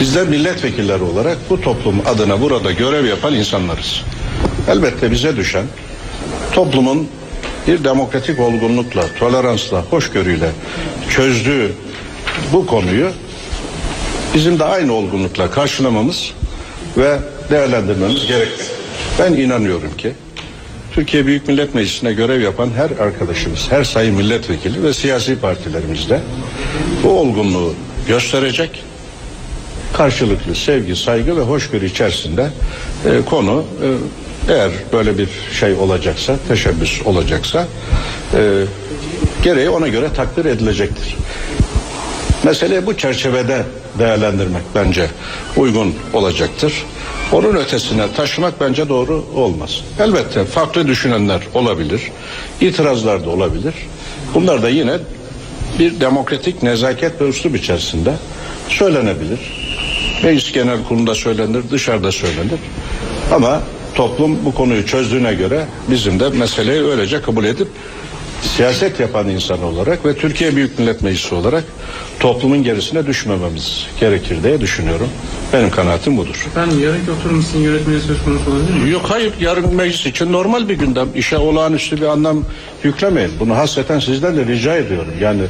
Bizler milletvekilleri olarak bu toplum adına burada görev yapan insanlarız. Elbette bize düşen toplumun bir demokratik olgunlukla, toleransla, hoşgörüyle çözdüğü bu konuyu bizim de aynı olgunlukla karşılamamız ve değerlendirmemiz gerekli. Ben inanıyorum ki Türkiye Büyük Millet Meclisi'ne görev yapan her arkadaşımız, her sayın milletvekili ve siyasi partilerimizde bu olgunluğu gösterecek karşılıklı sevgi, saygı ve hoşgörü içerisinde e, konu e, eğer böyle bir şey olacaksa, teşebbüs olacaksa e, gereği ona göre takdir edilecektir. Meseleyi bu çerçevede değerlendirmek bence uygun olacaktır. Onun ötesine taşımak bence doğru olmaz. Elbette farklı düşünenler olabilir, itirazlar da olabilir. Bunlar da yine bir demokratik nezaket ve üslup içerisinde söylenebilir. Meclis Genel Kurulu'nda söylenir, dışarıda söylenir. Ama toplum bu konuyu çözdüğüne göre bizim de meseleyi öylece kabul edip siyaset yapan insan olarak ve Türkiye Büyük Millet Meclisi olarak toplumun gerisine düşmememiz gerekir diye düşünüyorum. Benim kanaatim budur. Efendim yarınki oturum için yönetmeliği söz konusu olabilir mi? Yok hayır yarın meclis için normal bir gündem. İşe olağanüstü bir anlam yüklemeyin. Bunu hasreten sizden de rica ediyorum. Yani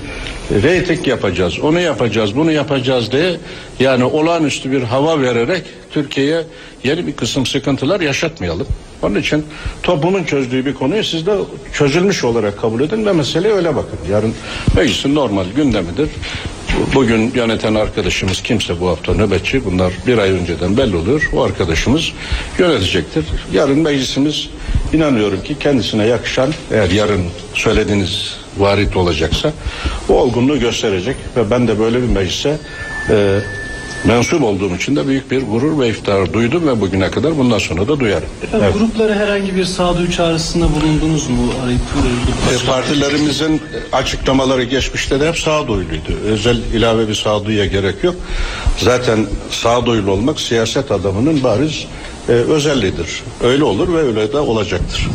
reyting yapacağız, onu yapacağız, bunu yapacağız diye yani olağanüstü bir hava vererek Türkiye'ye yeni bir kısım sıkıntılar yaşatmayalım. Onun için toplumun çözdüğü bir konuyu siz de çözülmüş olarak kabul edin ve meseleye öyle bakın. Yarın meclisin normal gündemidir. Bugün yöneten arkadaşımız kimse bu hafta nöbetçi. Bunlar bir ay önceden belli oluyor. O arkadaşımız yönetecektir. Yarın meclisimiz inanıyorum ki kendisine yakışan eğer yarın söylediğiniz varit olacaksa o olgunluğu gösterecek ve ben de böyle bir meclise e, mensup olduğum için de büyük bir gurur ve iftihar duydum ve bugüne kadar bundan sonra da duyarım. Efendim Evet. gruplara herhangi bir sağduyu çağrısında bulundunuz mu? Arayıp E, partilerimizin açıklamaları geçmişte de hep sağduyuluydu. Özel ilave bir sağduyuya gerek yok. Zaten sağduyulu olmak siyaset adamının bariz e, özelliğidir. Öyle olur ve öyle de olacaktır.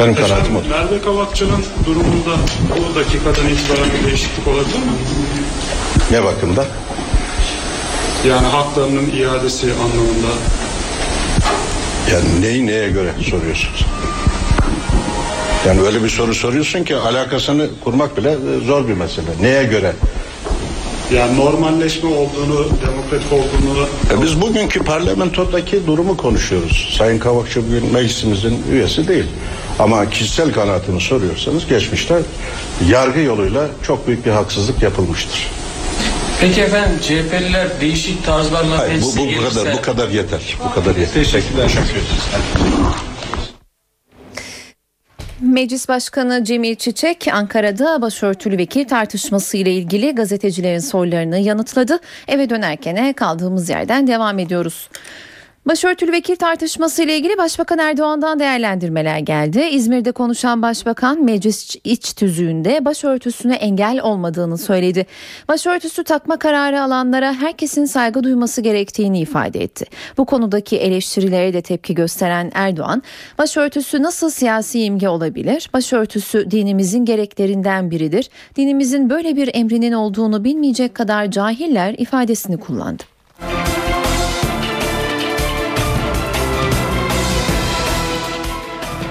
Benim kanaatim o. Merve Kavakçı'nın durumunda bu dakikadan itibaren bir değişiklik olabilir mi? Ne bakımda? Yani haklarının iadesi anlamında. Yani neyi neye göre soruyorsunuz? Yani öyle bir soru soruyorsun ki alakasını kurmak bile e, zor bir mesele. Neye göre? Yani normalleşme olduğunu, demokratik olduğunu E biz bugünkü parlamentodaki durumu konuşuyoruz. Sayın Kavakçı bugün meclisimizin üyesi değil. Ama kişisel kanaatini soruyorsanız geçmişte yargı yoluyla çok büyük bir haksızlık yapılmıştır. Peki efendim CHP'liler değişik tarzlarla Hayır, bu, bu, bu kadar bu kadar yeter. Bu kadar yeter. Teşekkürler. Meclis Başkanı Cemil Çiçek Ankara'da başörtülü vekil tartışması ile ilgili gazetecilerin sorularını yanıtladı. Eve dönerken kaldığımız yerden devam ediyoruz. Başörtülü vekil tartışması ile ilgili Başbakan Erdoğan'dan değerlendirmeler geldi. İzmir'de konuşan Başbakan meclis iç tüzüğünde başörtüsüne engel olmadığını söyledi. Başörtüsü takma kararı alanlara herkesin saygı duyması gerektiğini ifade etti. Bu konudaki eleştirilere de tepki gösteren Erdoğan, başörtüsü nasıl siyasi imge olabilir? Başörtüsü dinimizin gereklerinden biridir. Dinimizin böyle bir emrinin olduğunu bilmeyecek kadar cahiller ifadesini kullandı.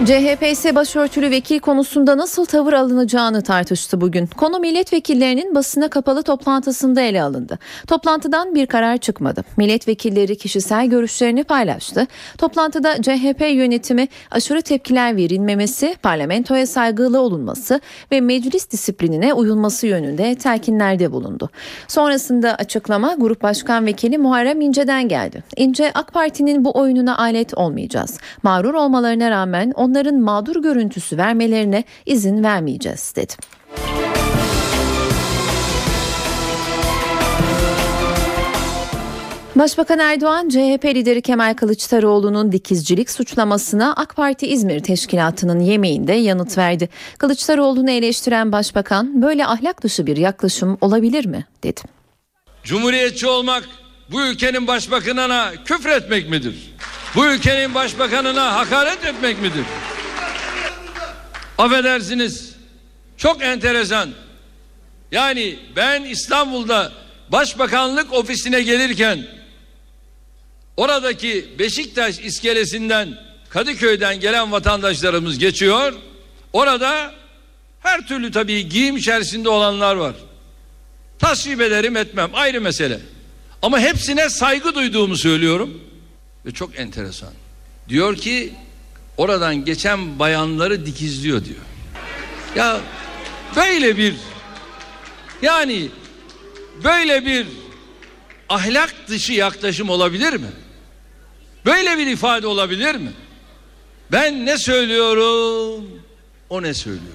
CHP ise başörtülü vekil konusunda nasıl tavır alınacağını tartıştı bugün. Konu milletvekillerinin basına kapalı toplantısında ele alındı. Toplantıdan bir karar çıkmadı. Milletvekilleri kişisel görüşlerini paylaştı. Toplantıda CHP yönetimi aşırı tepkiler verilmemesi, parlamentoya saygılı olunması ve meclis disiplinine uyulması yönünde telkinlerde bulundu. Sonrasında açıklama Grup Başkan Vekili Muharrem İnce'den geldi. İnce AK Parti'nin bu oyununa alet olmayacağız. Mağrur olmalarına rağmen onların mağdur görüntüsü vermelerine izin vermeyeceğiz dedi. Başbakan Erdoğan, CHP lideri Kemal Kılıçdaroğlu'nun dikizcilik suçlamasına AK Parti İzmir Teşkilatı'nın yemeğinde yanıt verdi. Kılıçdaroğlu'nu eleştiren başbakan, böyle ahlak dışı bir yaklaşım olabilir mi dedi. Cumhuriyetçi olmak bu ülkenin başbakanına küfretmek midir? Bu ülkenin başbakanına hakaret etmek midir? Affedersiniz. Çok enteresan. Yani ben İstanbul'da başbakanlık ofisine gelirken oradaki Beşiktaş iskelesinden Kadıköy'den gelen vatandaşlarımız geçiyor. Orada her türlü tabii giyim içerisinde olanlar var. Tasvip ederim etmem ayrı mesele. Ama hepsine saygı duyduğumu söylüyorum. Ve çok enteresan. Diyor ki oradan geçen bayanları dikizliyor diyor. Ya böyle bir yani böyle bir ahlak dışı yaklaşım olabilir mi? Böyle bir ifade olabilir mi? Ben ne söylüyorum? O ne söylüyor?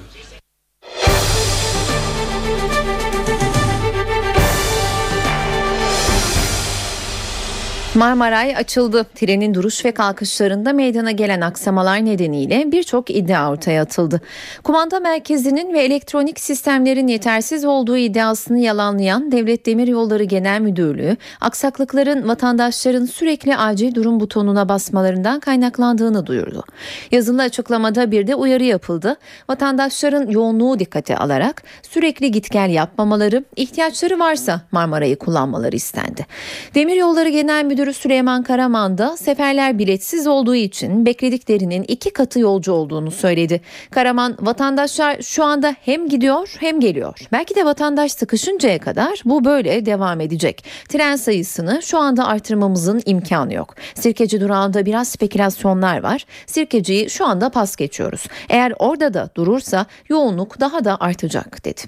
Marmaray açıldı. Trenin duruş ve kalkışlarında meydana gelen aksamalar nedeniyle birçok iddia ortaya atıldı. Kumanda merkezinin ve elektronik sistemlerin yetersiz olduğu iddiasını yalanlayan Devlet Demiryolları Genel Müdürlüğü, aksaklıkların vatandaşların sürekli acil durum butonuna basmalarından kaynaklandığını duyurdu. Yazılı açıklamada bir de uyarı yapıldı. Vatandaşların yoğunluğu dikkate alarak sürekli git gel yapmamaları, ihtiyaçları varsa Marmaray'ı kullanmaları istendi. Demiryolları Genel Müdürü Süleyman Karaman da seferler biletsiz olduğu için beklediklerinin iki katı yolcu olduğunu söyledi. Karaman vatandaşlar şu anda hem gidiyor hem geliyor. Belki de vatandaş sıkışıncaya kadar bu böyle devam edecek. Tren sayısını şu anda artırmamızın imkanı yok. Sirkeci durağında biraz spekülasyonlar var. Sirkeciyi şu anda pas geçiyoruz. Eğer orada da durursa yoğunluk daha da artacak dedi.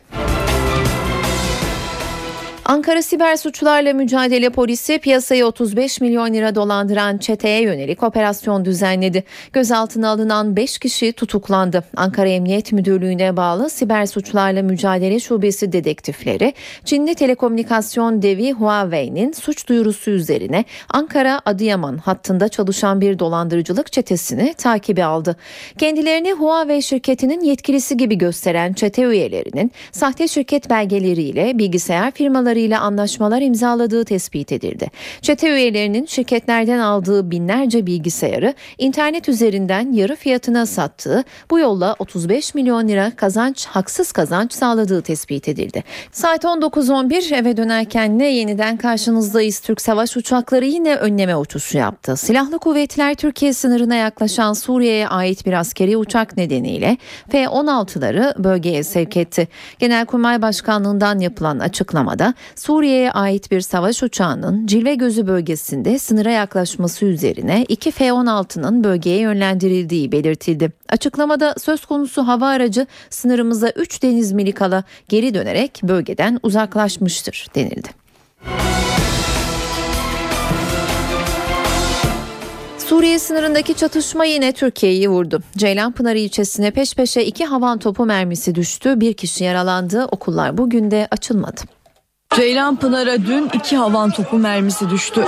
Ankara Siber Suçlarla Mücadele Polisi piyasayı 35 milyon lira dolandıran çeteye yönelik operasyon düzenledi. Gözaltına alınan 5 kişi tutuklandı. Ankara Emniyet Müdürlüğü'ne bağlı Siber Suçlarla Mücadele Şubesi dedektifleri Çinli telekomünikasyon devi Huawei'nin suç duyurusu üzerine Ankara Adıyaman hattında çalışan bir dolandırıcılık çetesini takibe aldı. Kendilerini Huawei şirketinin yetkilisi gibi gösteren çete üyelerinin sahte şirket belgeleriyle bilgisayar firmaları ile anlaşmalar imzaladığı tespit edildi. Çete üyelerinin şirketlerden aldığı binlerce bilgisayarı internet üzerinden yarı fiyatına sattığı, bu yolla 35 milyon lira kazanç, haksız kazanç sağladığı tespit edildi. Saat 19.11 eve dönerken ne yeniden karşınızdayız. Türk savaş uçakları yine önleme uçuşu yaptı. Silahlı kuvvetler Türkiye sınırına yaklaşan Suriye'ye ait bir askeri uçak nedeniyle F-16'ları bölgeye sevk etti. Genelkurmay Başkanlığından yapılan açıklamada Suriye'ye ait bir savaş uçağının Cilve Gözü bölgesinde sınıra yaklaşması üzerine iki F-16'nın bölgeye yönlendirildiği belirtildi. Açıklamada söz konusu hava aracı sınırımıza 3 deniz mili kala geri dönerek bölgeden uzaklaşmıştır denildi. Suriye sınırındaki çatışma yine Türkiye'yi vurdu. Ceylanpınar ilçesine peş peşe iki havan topu mermisi düştü. Bir kişi yaralandı. Okullar bugün de açılmadı. Ceylanpınar'a dün iki havan topu mermisi düştü.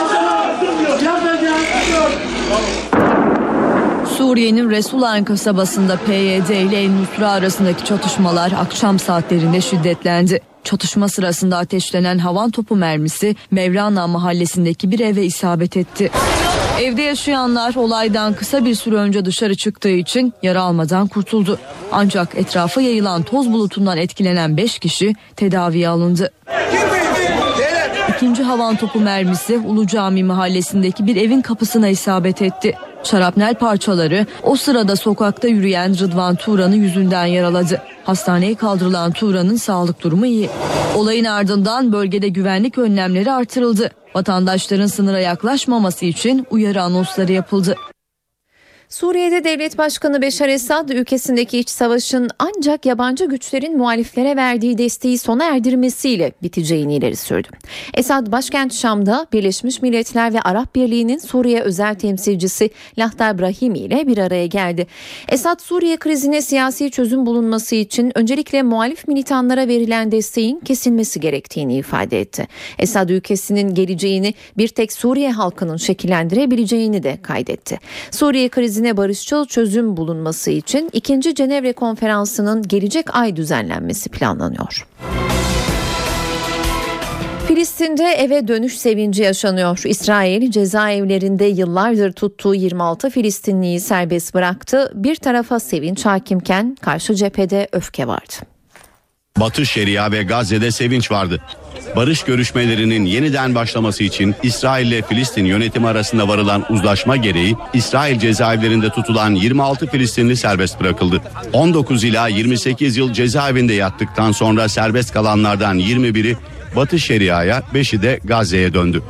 Suriye'nin Resulayn kasabasında PYD ile El Nusra arasındaki çatışmalar akşam saatlerinde şiddetlendi. Çatışma sırasında ateşlenen havan topu mermisi Mevlana mahallesindeki bir eve isabet etti. Evde yaşayanlar olaydan kısa bir süre önce dışarı çıktığı için yara almadan kurtuldu. Ancak etrafa yayılan toz bulutundan etkilenen 5 kişi tedaviye alındı. İkinci havan topu mermisi Ulu Cami mahallesindeki bir evin kapısına isabet etti. Şarapnel parçaları o sırada sokakta yürüyen Rıdvan Turan'ı yüzünden yaraladı. Hastaneye kaldırılan Turan'ın sağlık durumu iyi. Olayın ardından bölgede güvenlik önlemleri artırıldı. Vatandaşların sınıra yaklaşmaması için uyarı anonsları yapıldı. Suriye'de devlet başkanı Beşar Esad ülkesindeki iç savaşın ancak yabancı güçlerin muhaliflere verdiği desteği sona erdirmesiyle biteceğini ileri sürdü. Esad başkent Şam'da Birleşmiş Milletler ve Arap Birliği'nin Suriye özel temsilcisi Lahtar Brahimi ile bir araya geldi. Esad Suriye krizine siyasi çözüm bulunması için öncelikle muhalif militanlara verilen desteğin kesilmesi gerektiğini ifade etti. Esad ülkesinin geleceğini bir tek Suriye halkının şekillendirebileceğini de kaydetti. Suriye krizi krizine barışçıl çözüm bulunması için 2. Cenevre Konferansı'nın gelecek ay düzenlenmesi planlanıyor. Filistin'de eve dönüş sevinci yaşanıyor. İsrail cezaevlerinde yıllardır tuttuğu 26 Filistinliyi serbest bıraktı. Bir tarafa sevinç hakimken karşı cephede öfke vardı. Batı Şeria ve Gazze'de sevinç vardı. Barış görüşmelerinin yeniden başlaması için İsrail ile Filistin yönetimi arasında varılan uzlaşma gereği İsrail cezaevlerinde tutulan 26 Filistinli serbest bırakıldı. 19 ila 28 yıl cezaevinde yattıktan sonra serbest kalanlardan 21'i Batı Şeria'ya, 5'i de Gazze'ye döndü.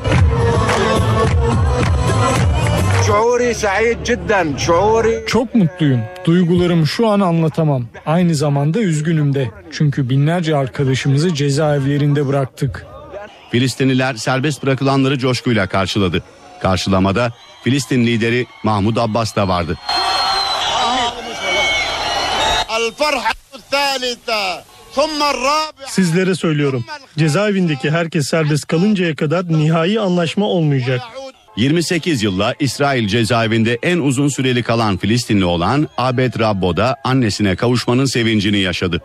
Çok mutluyum. Duygularımı şu an anlatamam. Aynı zamanda üzgünüm de. Çünkü binlerce arkadaşımızı cezaevlerinde bıraktık. Filistinliler serbest bırakılanları coşkuyla karşıladı. Karşılamada Filistin lideri Mahmud Abbas da vardı. Sizlere söylüyorum. Cezaevindeki herkes serbest kalıncaya kadar nihai anlaşma olmayacak. 28 yılla İsrail cezaevinde en uzun süreli kalan Filistinli olan Abed Rabbo da annesine kavuşmanın sevincini yaşadı.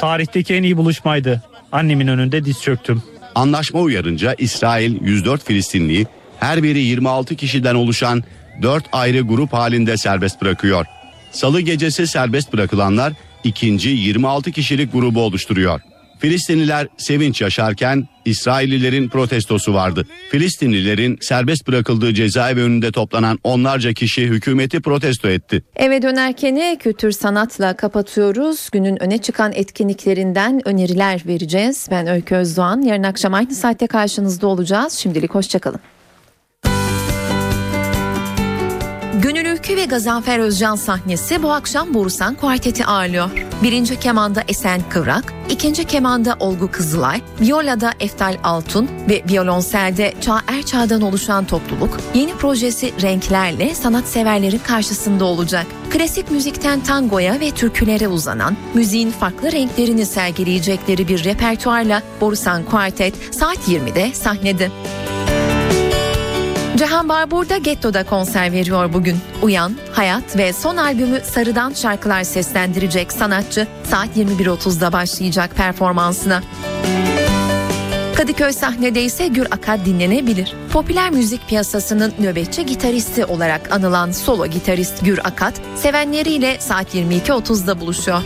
Tarihteki en iyi buluşmaydı. Annemin önünde diz çöktüm. Anlaşma uyarınca İsrail 104 Filistinliyi her biri 26 kişiden oluşan 4 ayrı grup halinde serbest bırakıyor. Salı gecesi serbest bırakılanlar ikinci 26 kişilik grubu oluşturuyor. Filistinliler sevinç yaşarken İsraillilerin protestosu vardı. Filistinlilerin serbest bırakıldığı cezaevi önünde toplanan onlarca kişi hükümeti protesto etti. Eve dönerken kültür sanatla kapatıyoruz. Günün öne çıkan etkinliklerinden öneriler vereceğiz. Ben Öykü Özdoğan. Yarın akşam aynı saatte karşınızda olacağız. Şimdilik hoşçakalın. Gönül Ülkü ve Gazanfer Özcan sahnesi bu akşam Borusan Kuarteti ağırlıyor. Birinci kemanda Esen Kıvrak, ikinci kemanda Olgu Kızılay, violada Eftal Altun ve violonselde Çağ Erçağ'dan oluşan topluluk yeni projesi Renklerle sanatseverlerin karşısında olacak. Klasik müzikten tangoya ve türkülere uzanan, müziğin farklı renklerini sergileyecekleri bir repertuarla Borusan Kuartet saat 20'de sahnede. Cihan Barbur da Getto'da konser veriyor bugün. Uyan, Hayat ve son albümü Sarı'dan şarkılar seslendirecek sanatçı saat 21.30'da başlayacak performansına. Kadıköy sahnede ise Gür Akad dinlenebilir. Popüler müzik piyasasının nöbetçi gitaristi olarak anılan solo gitarist Gür Akad, sevenleriyle saat 22.30'da buluşuyor.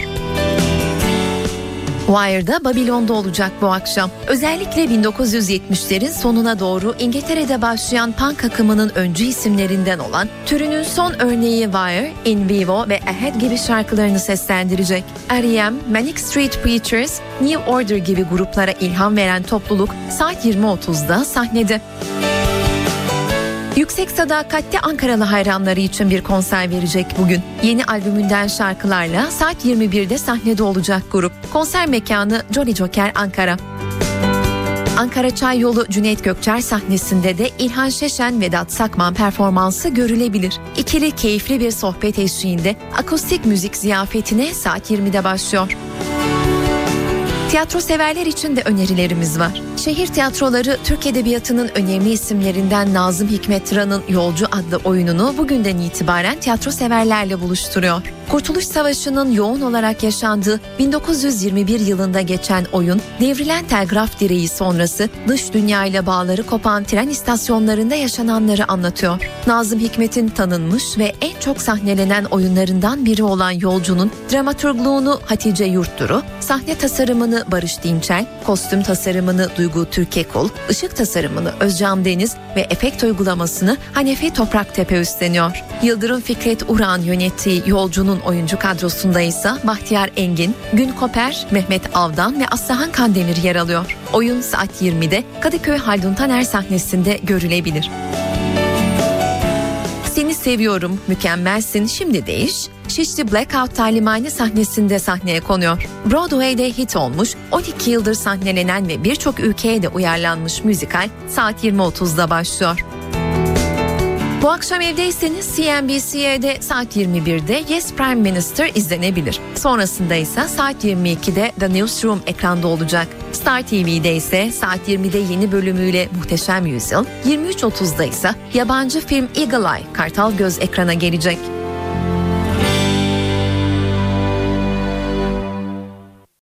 Wire'da Babilon'da olacak bu akşam. Özellikle 1970'lerin sonuna doğru İngiltere'de başlayan punk akımının öncü isimlerinden olan türünün son örneği Wire, In Vivo ve Ahead gibi şarkılarını seslendirecek. R.E.M., Manic Street Preachers, New Order gibi gruplara ilham veren topluluk saat 20.30'da sahnede. Yüksek Sadakat'te Ankaralı hayranları için bir konser verecek bugün. Yeni albümünden şarkılarla saat 21'de sahnede olacak grup. Konser mekanı Jolly Joker Ankara. Ankara Çay Yolu Cüneyt Gökçer sahnesinde de İlhan Şeşen Vedat Sakman performansı görülebilir. İkili keyifli bir sohbet eşliğinde akustik müzik ziyafetine saat 20'de başlıyor. Tiyatro severler için de önerilerimiz var. Şehir tiyatroları Türk Edebiyatı'nın önemli isimlerinden Nazım Hikmet Tıran'ın Yolcu adlı oyununu bugünden itibaren tiyatro severlerle buluşturuyor. Kurtuluş Savaşı'nın yoğun olarak yaşandığı 1921 yılında geçen oyun, devrilen telgraf direği sonrası dış dünyayla bağları kopan tren istasyonlarında yaşananları anlatıyor. Nazım Hikmet'in tanınmış ve en çok sahnelenen oyunlarından biri olan Yolcu'nun dramaturgluğunu Hatice Yurtturu, sahne tasarımını Barış Dinçel, kostüm tasarımını Duygu Türkekul, ışık tasarımını Özcan Deniz ve efekt uygulamasını Hanefi Topraktepe üstleniyor. Yıldırım Fikret Uran yönettiği Yolcu'nun oyuncu kadrosunda ise Bahtiyar Engin, Gün Koper, Mehmet Avdan ve Aslıhan Kandemir yer alıyor. Oyun saat 20'de Kadıköy Haldun Taner sahnesinde görülebilir. Seni seviyorum, mükemmelsin, şimdi değiş. Şişli Blackout talimhane sahnesinde sahneye konuyor. Broadway'de hit olmuş, 12 yıldır sahnelenen ve birçok ülkeye de uyarlanmış müzikal saat 20.30'da başlıyor. Bu akşam evdeyseniz CNBC'de saat 21'de Yes Prime Minister izlenebilir. Sonrasında ise saat 22'de The Newsroom ekranda olacak. Star TV'de ise saat 20'de yeni bölümüyle Muhteşem Yüzyıl, 23.30'da ise yabancı film Eagle Eye Kartal Göz ekrana gelecek.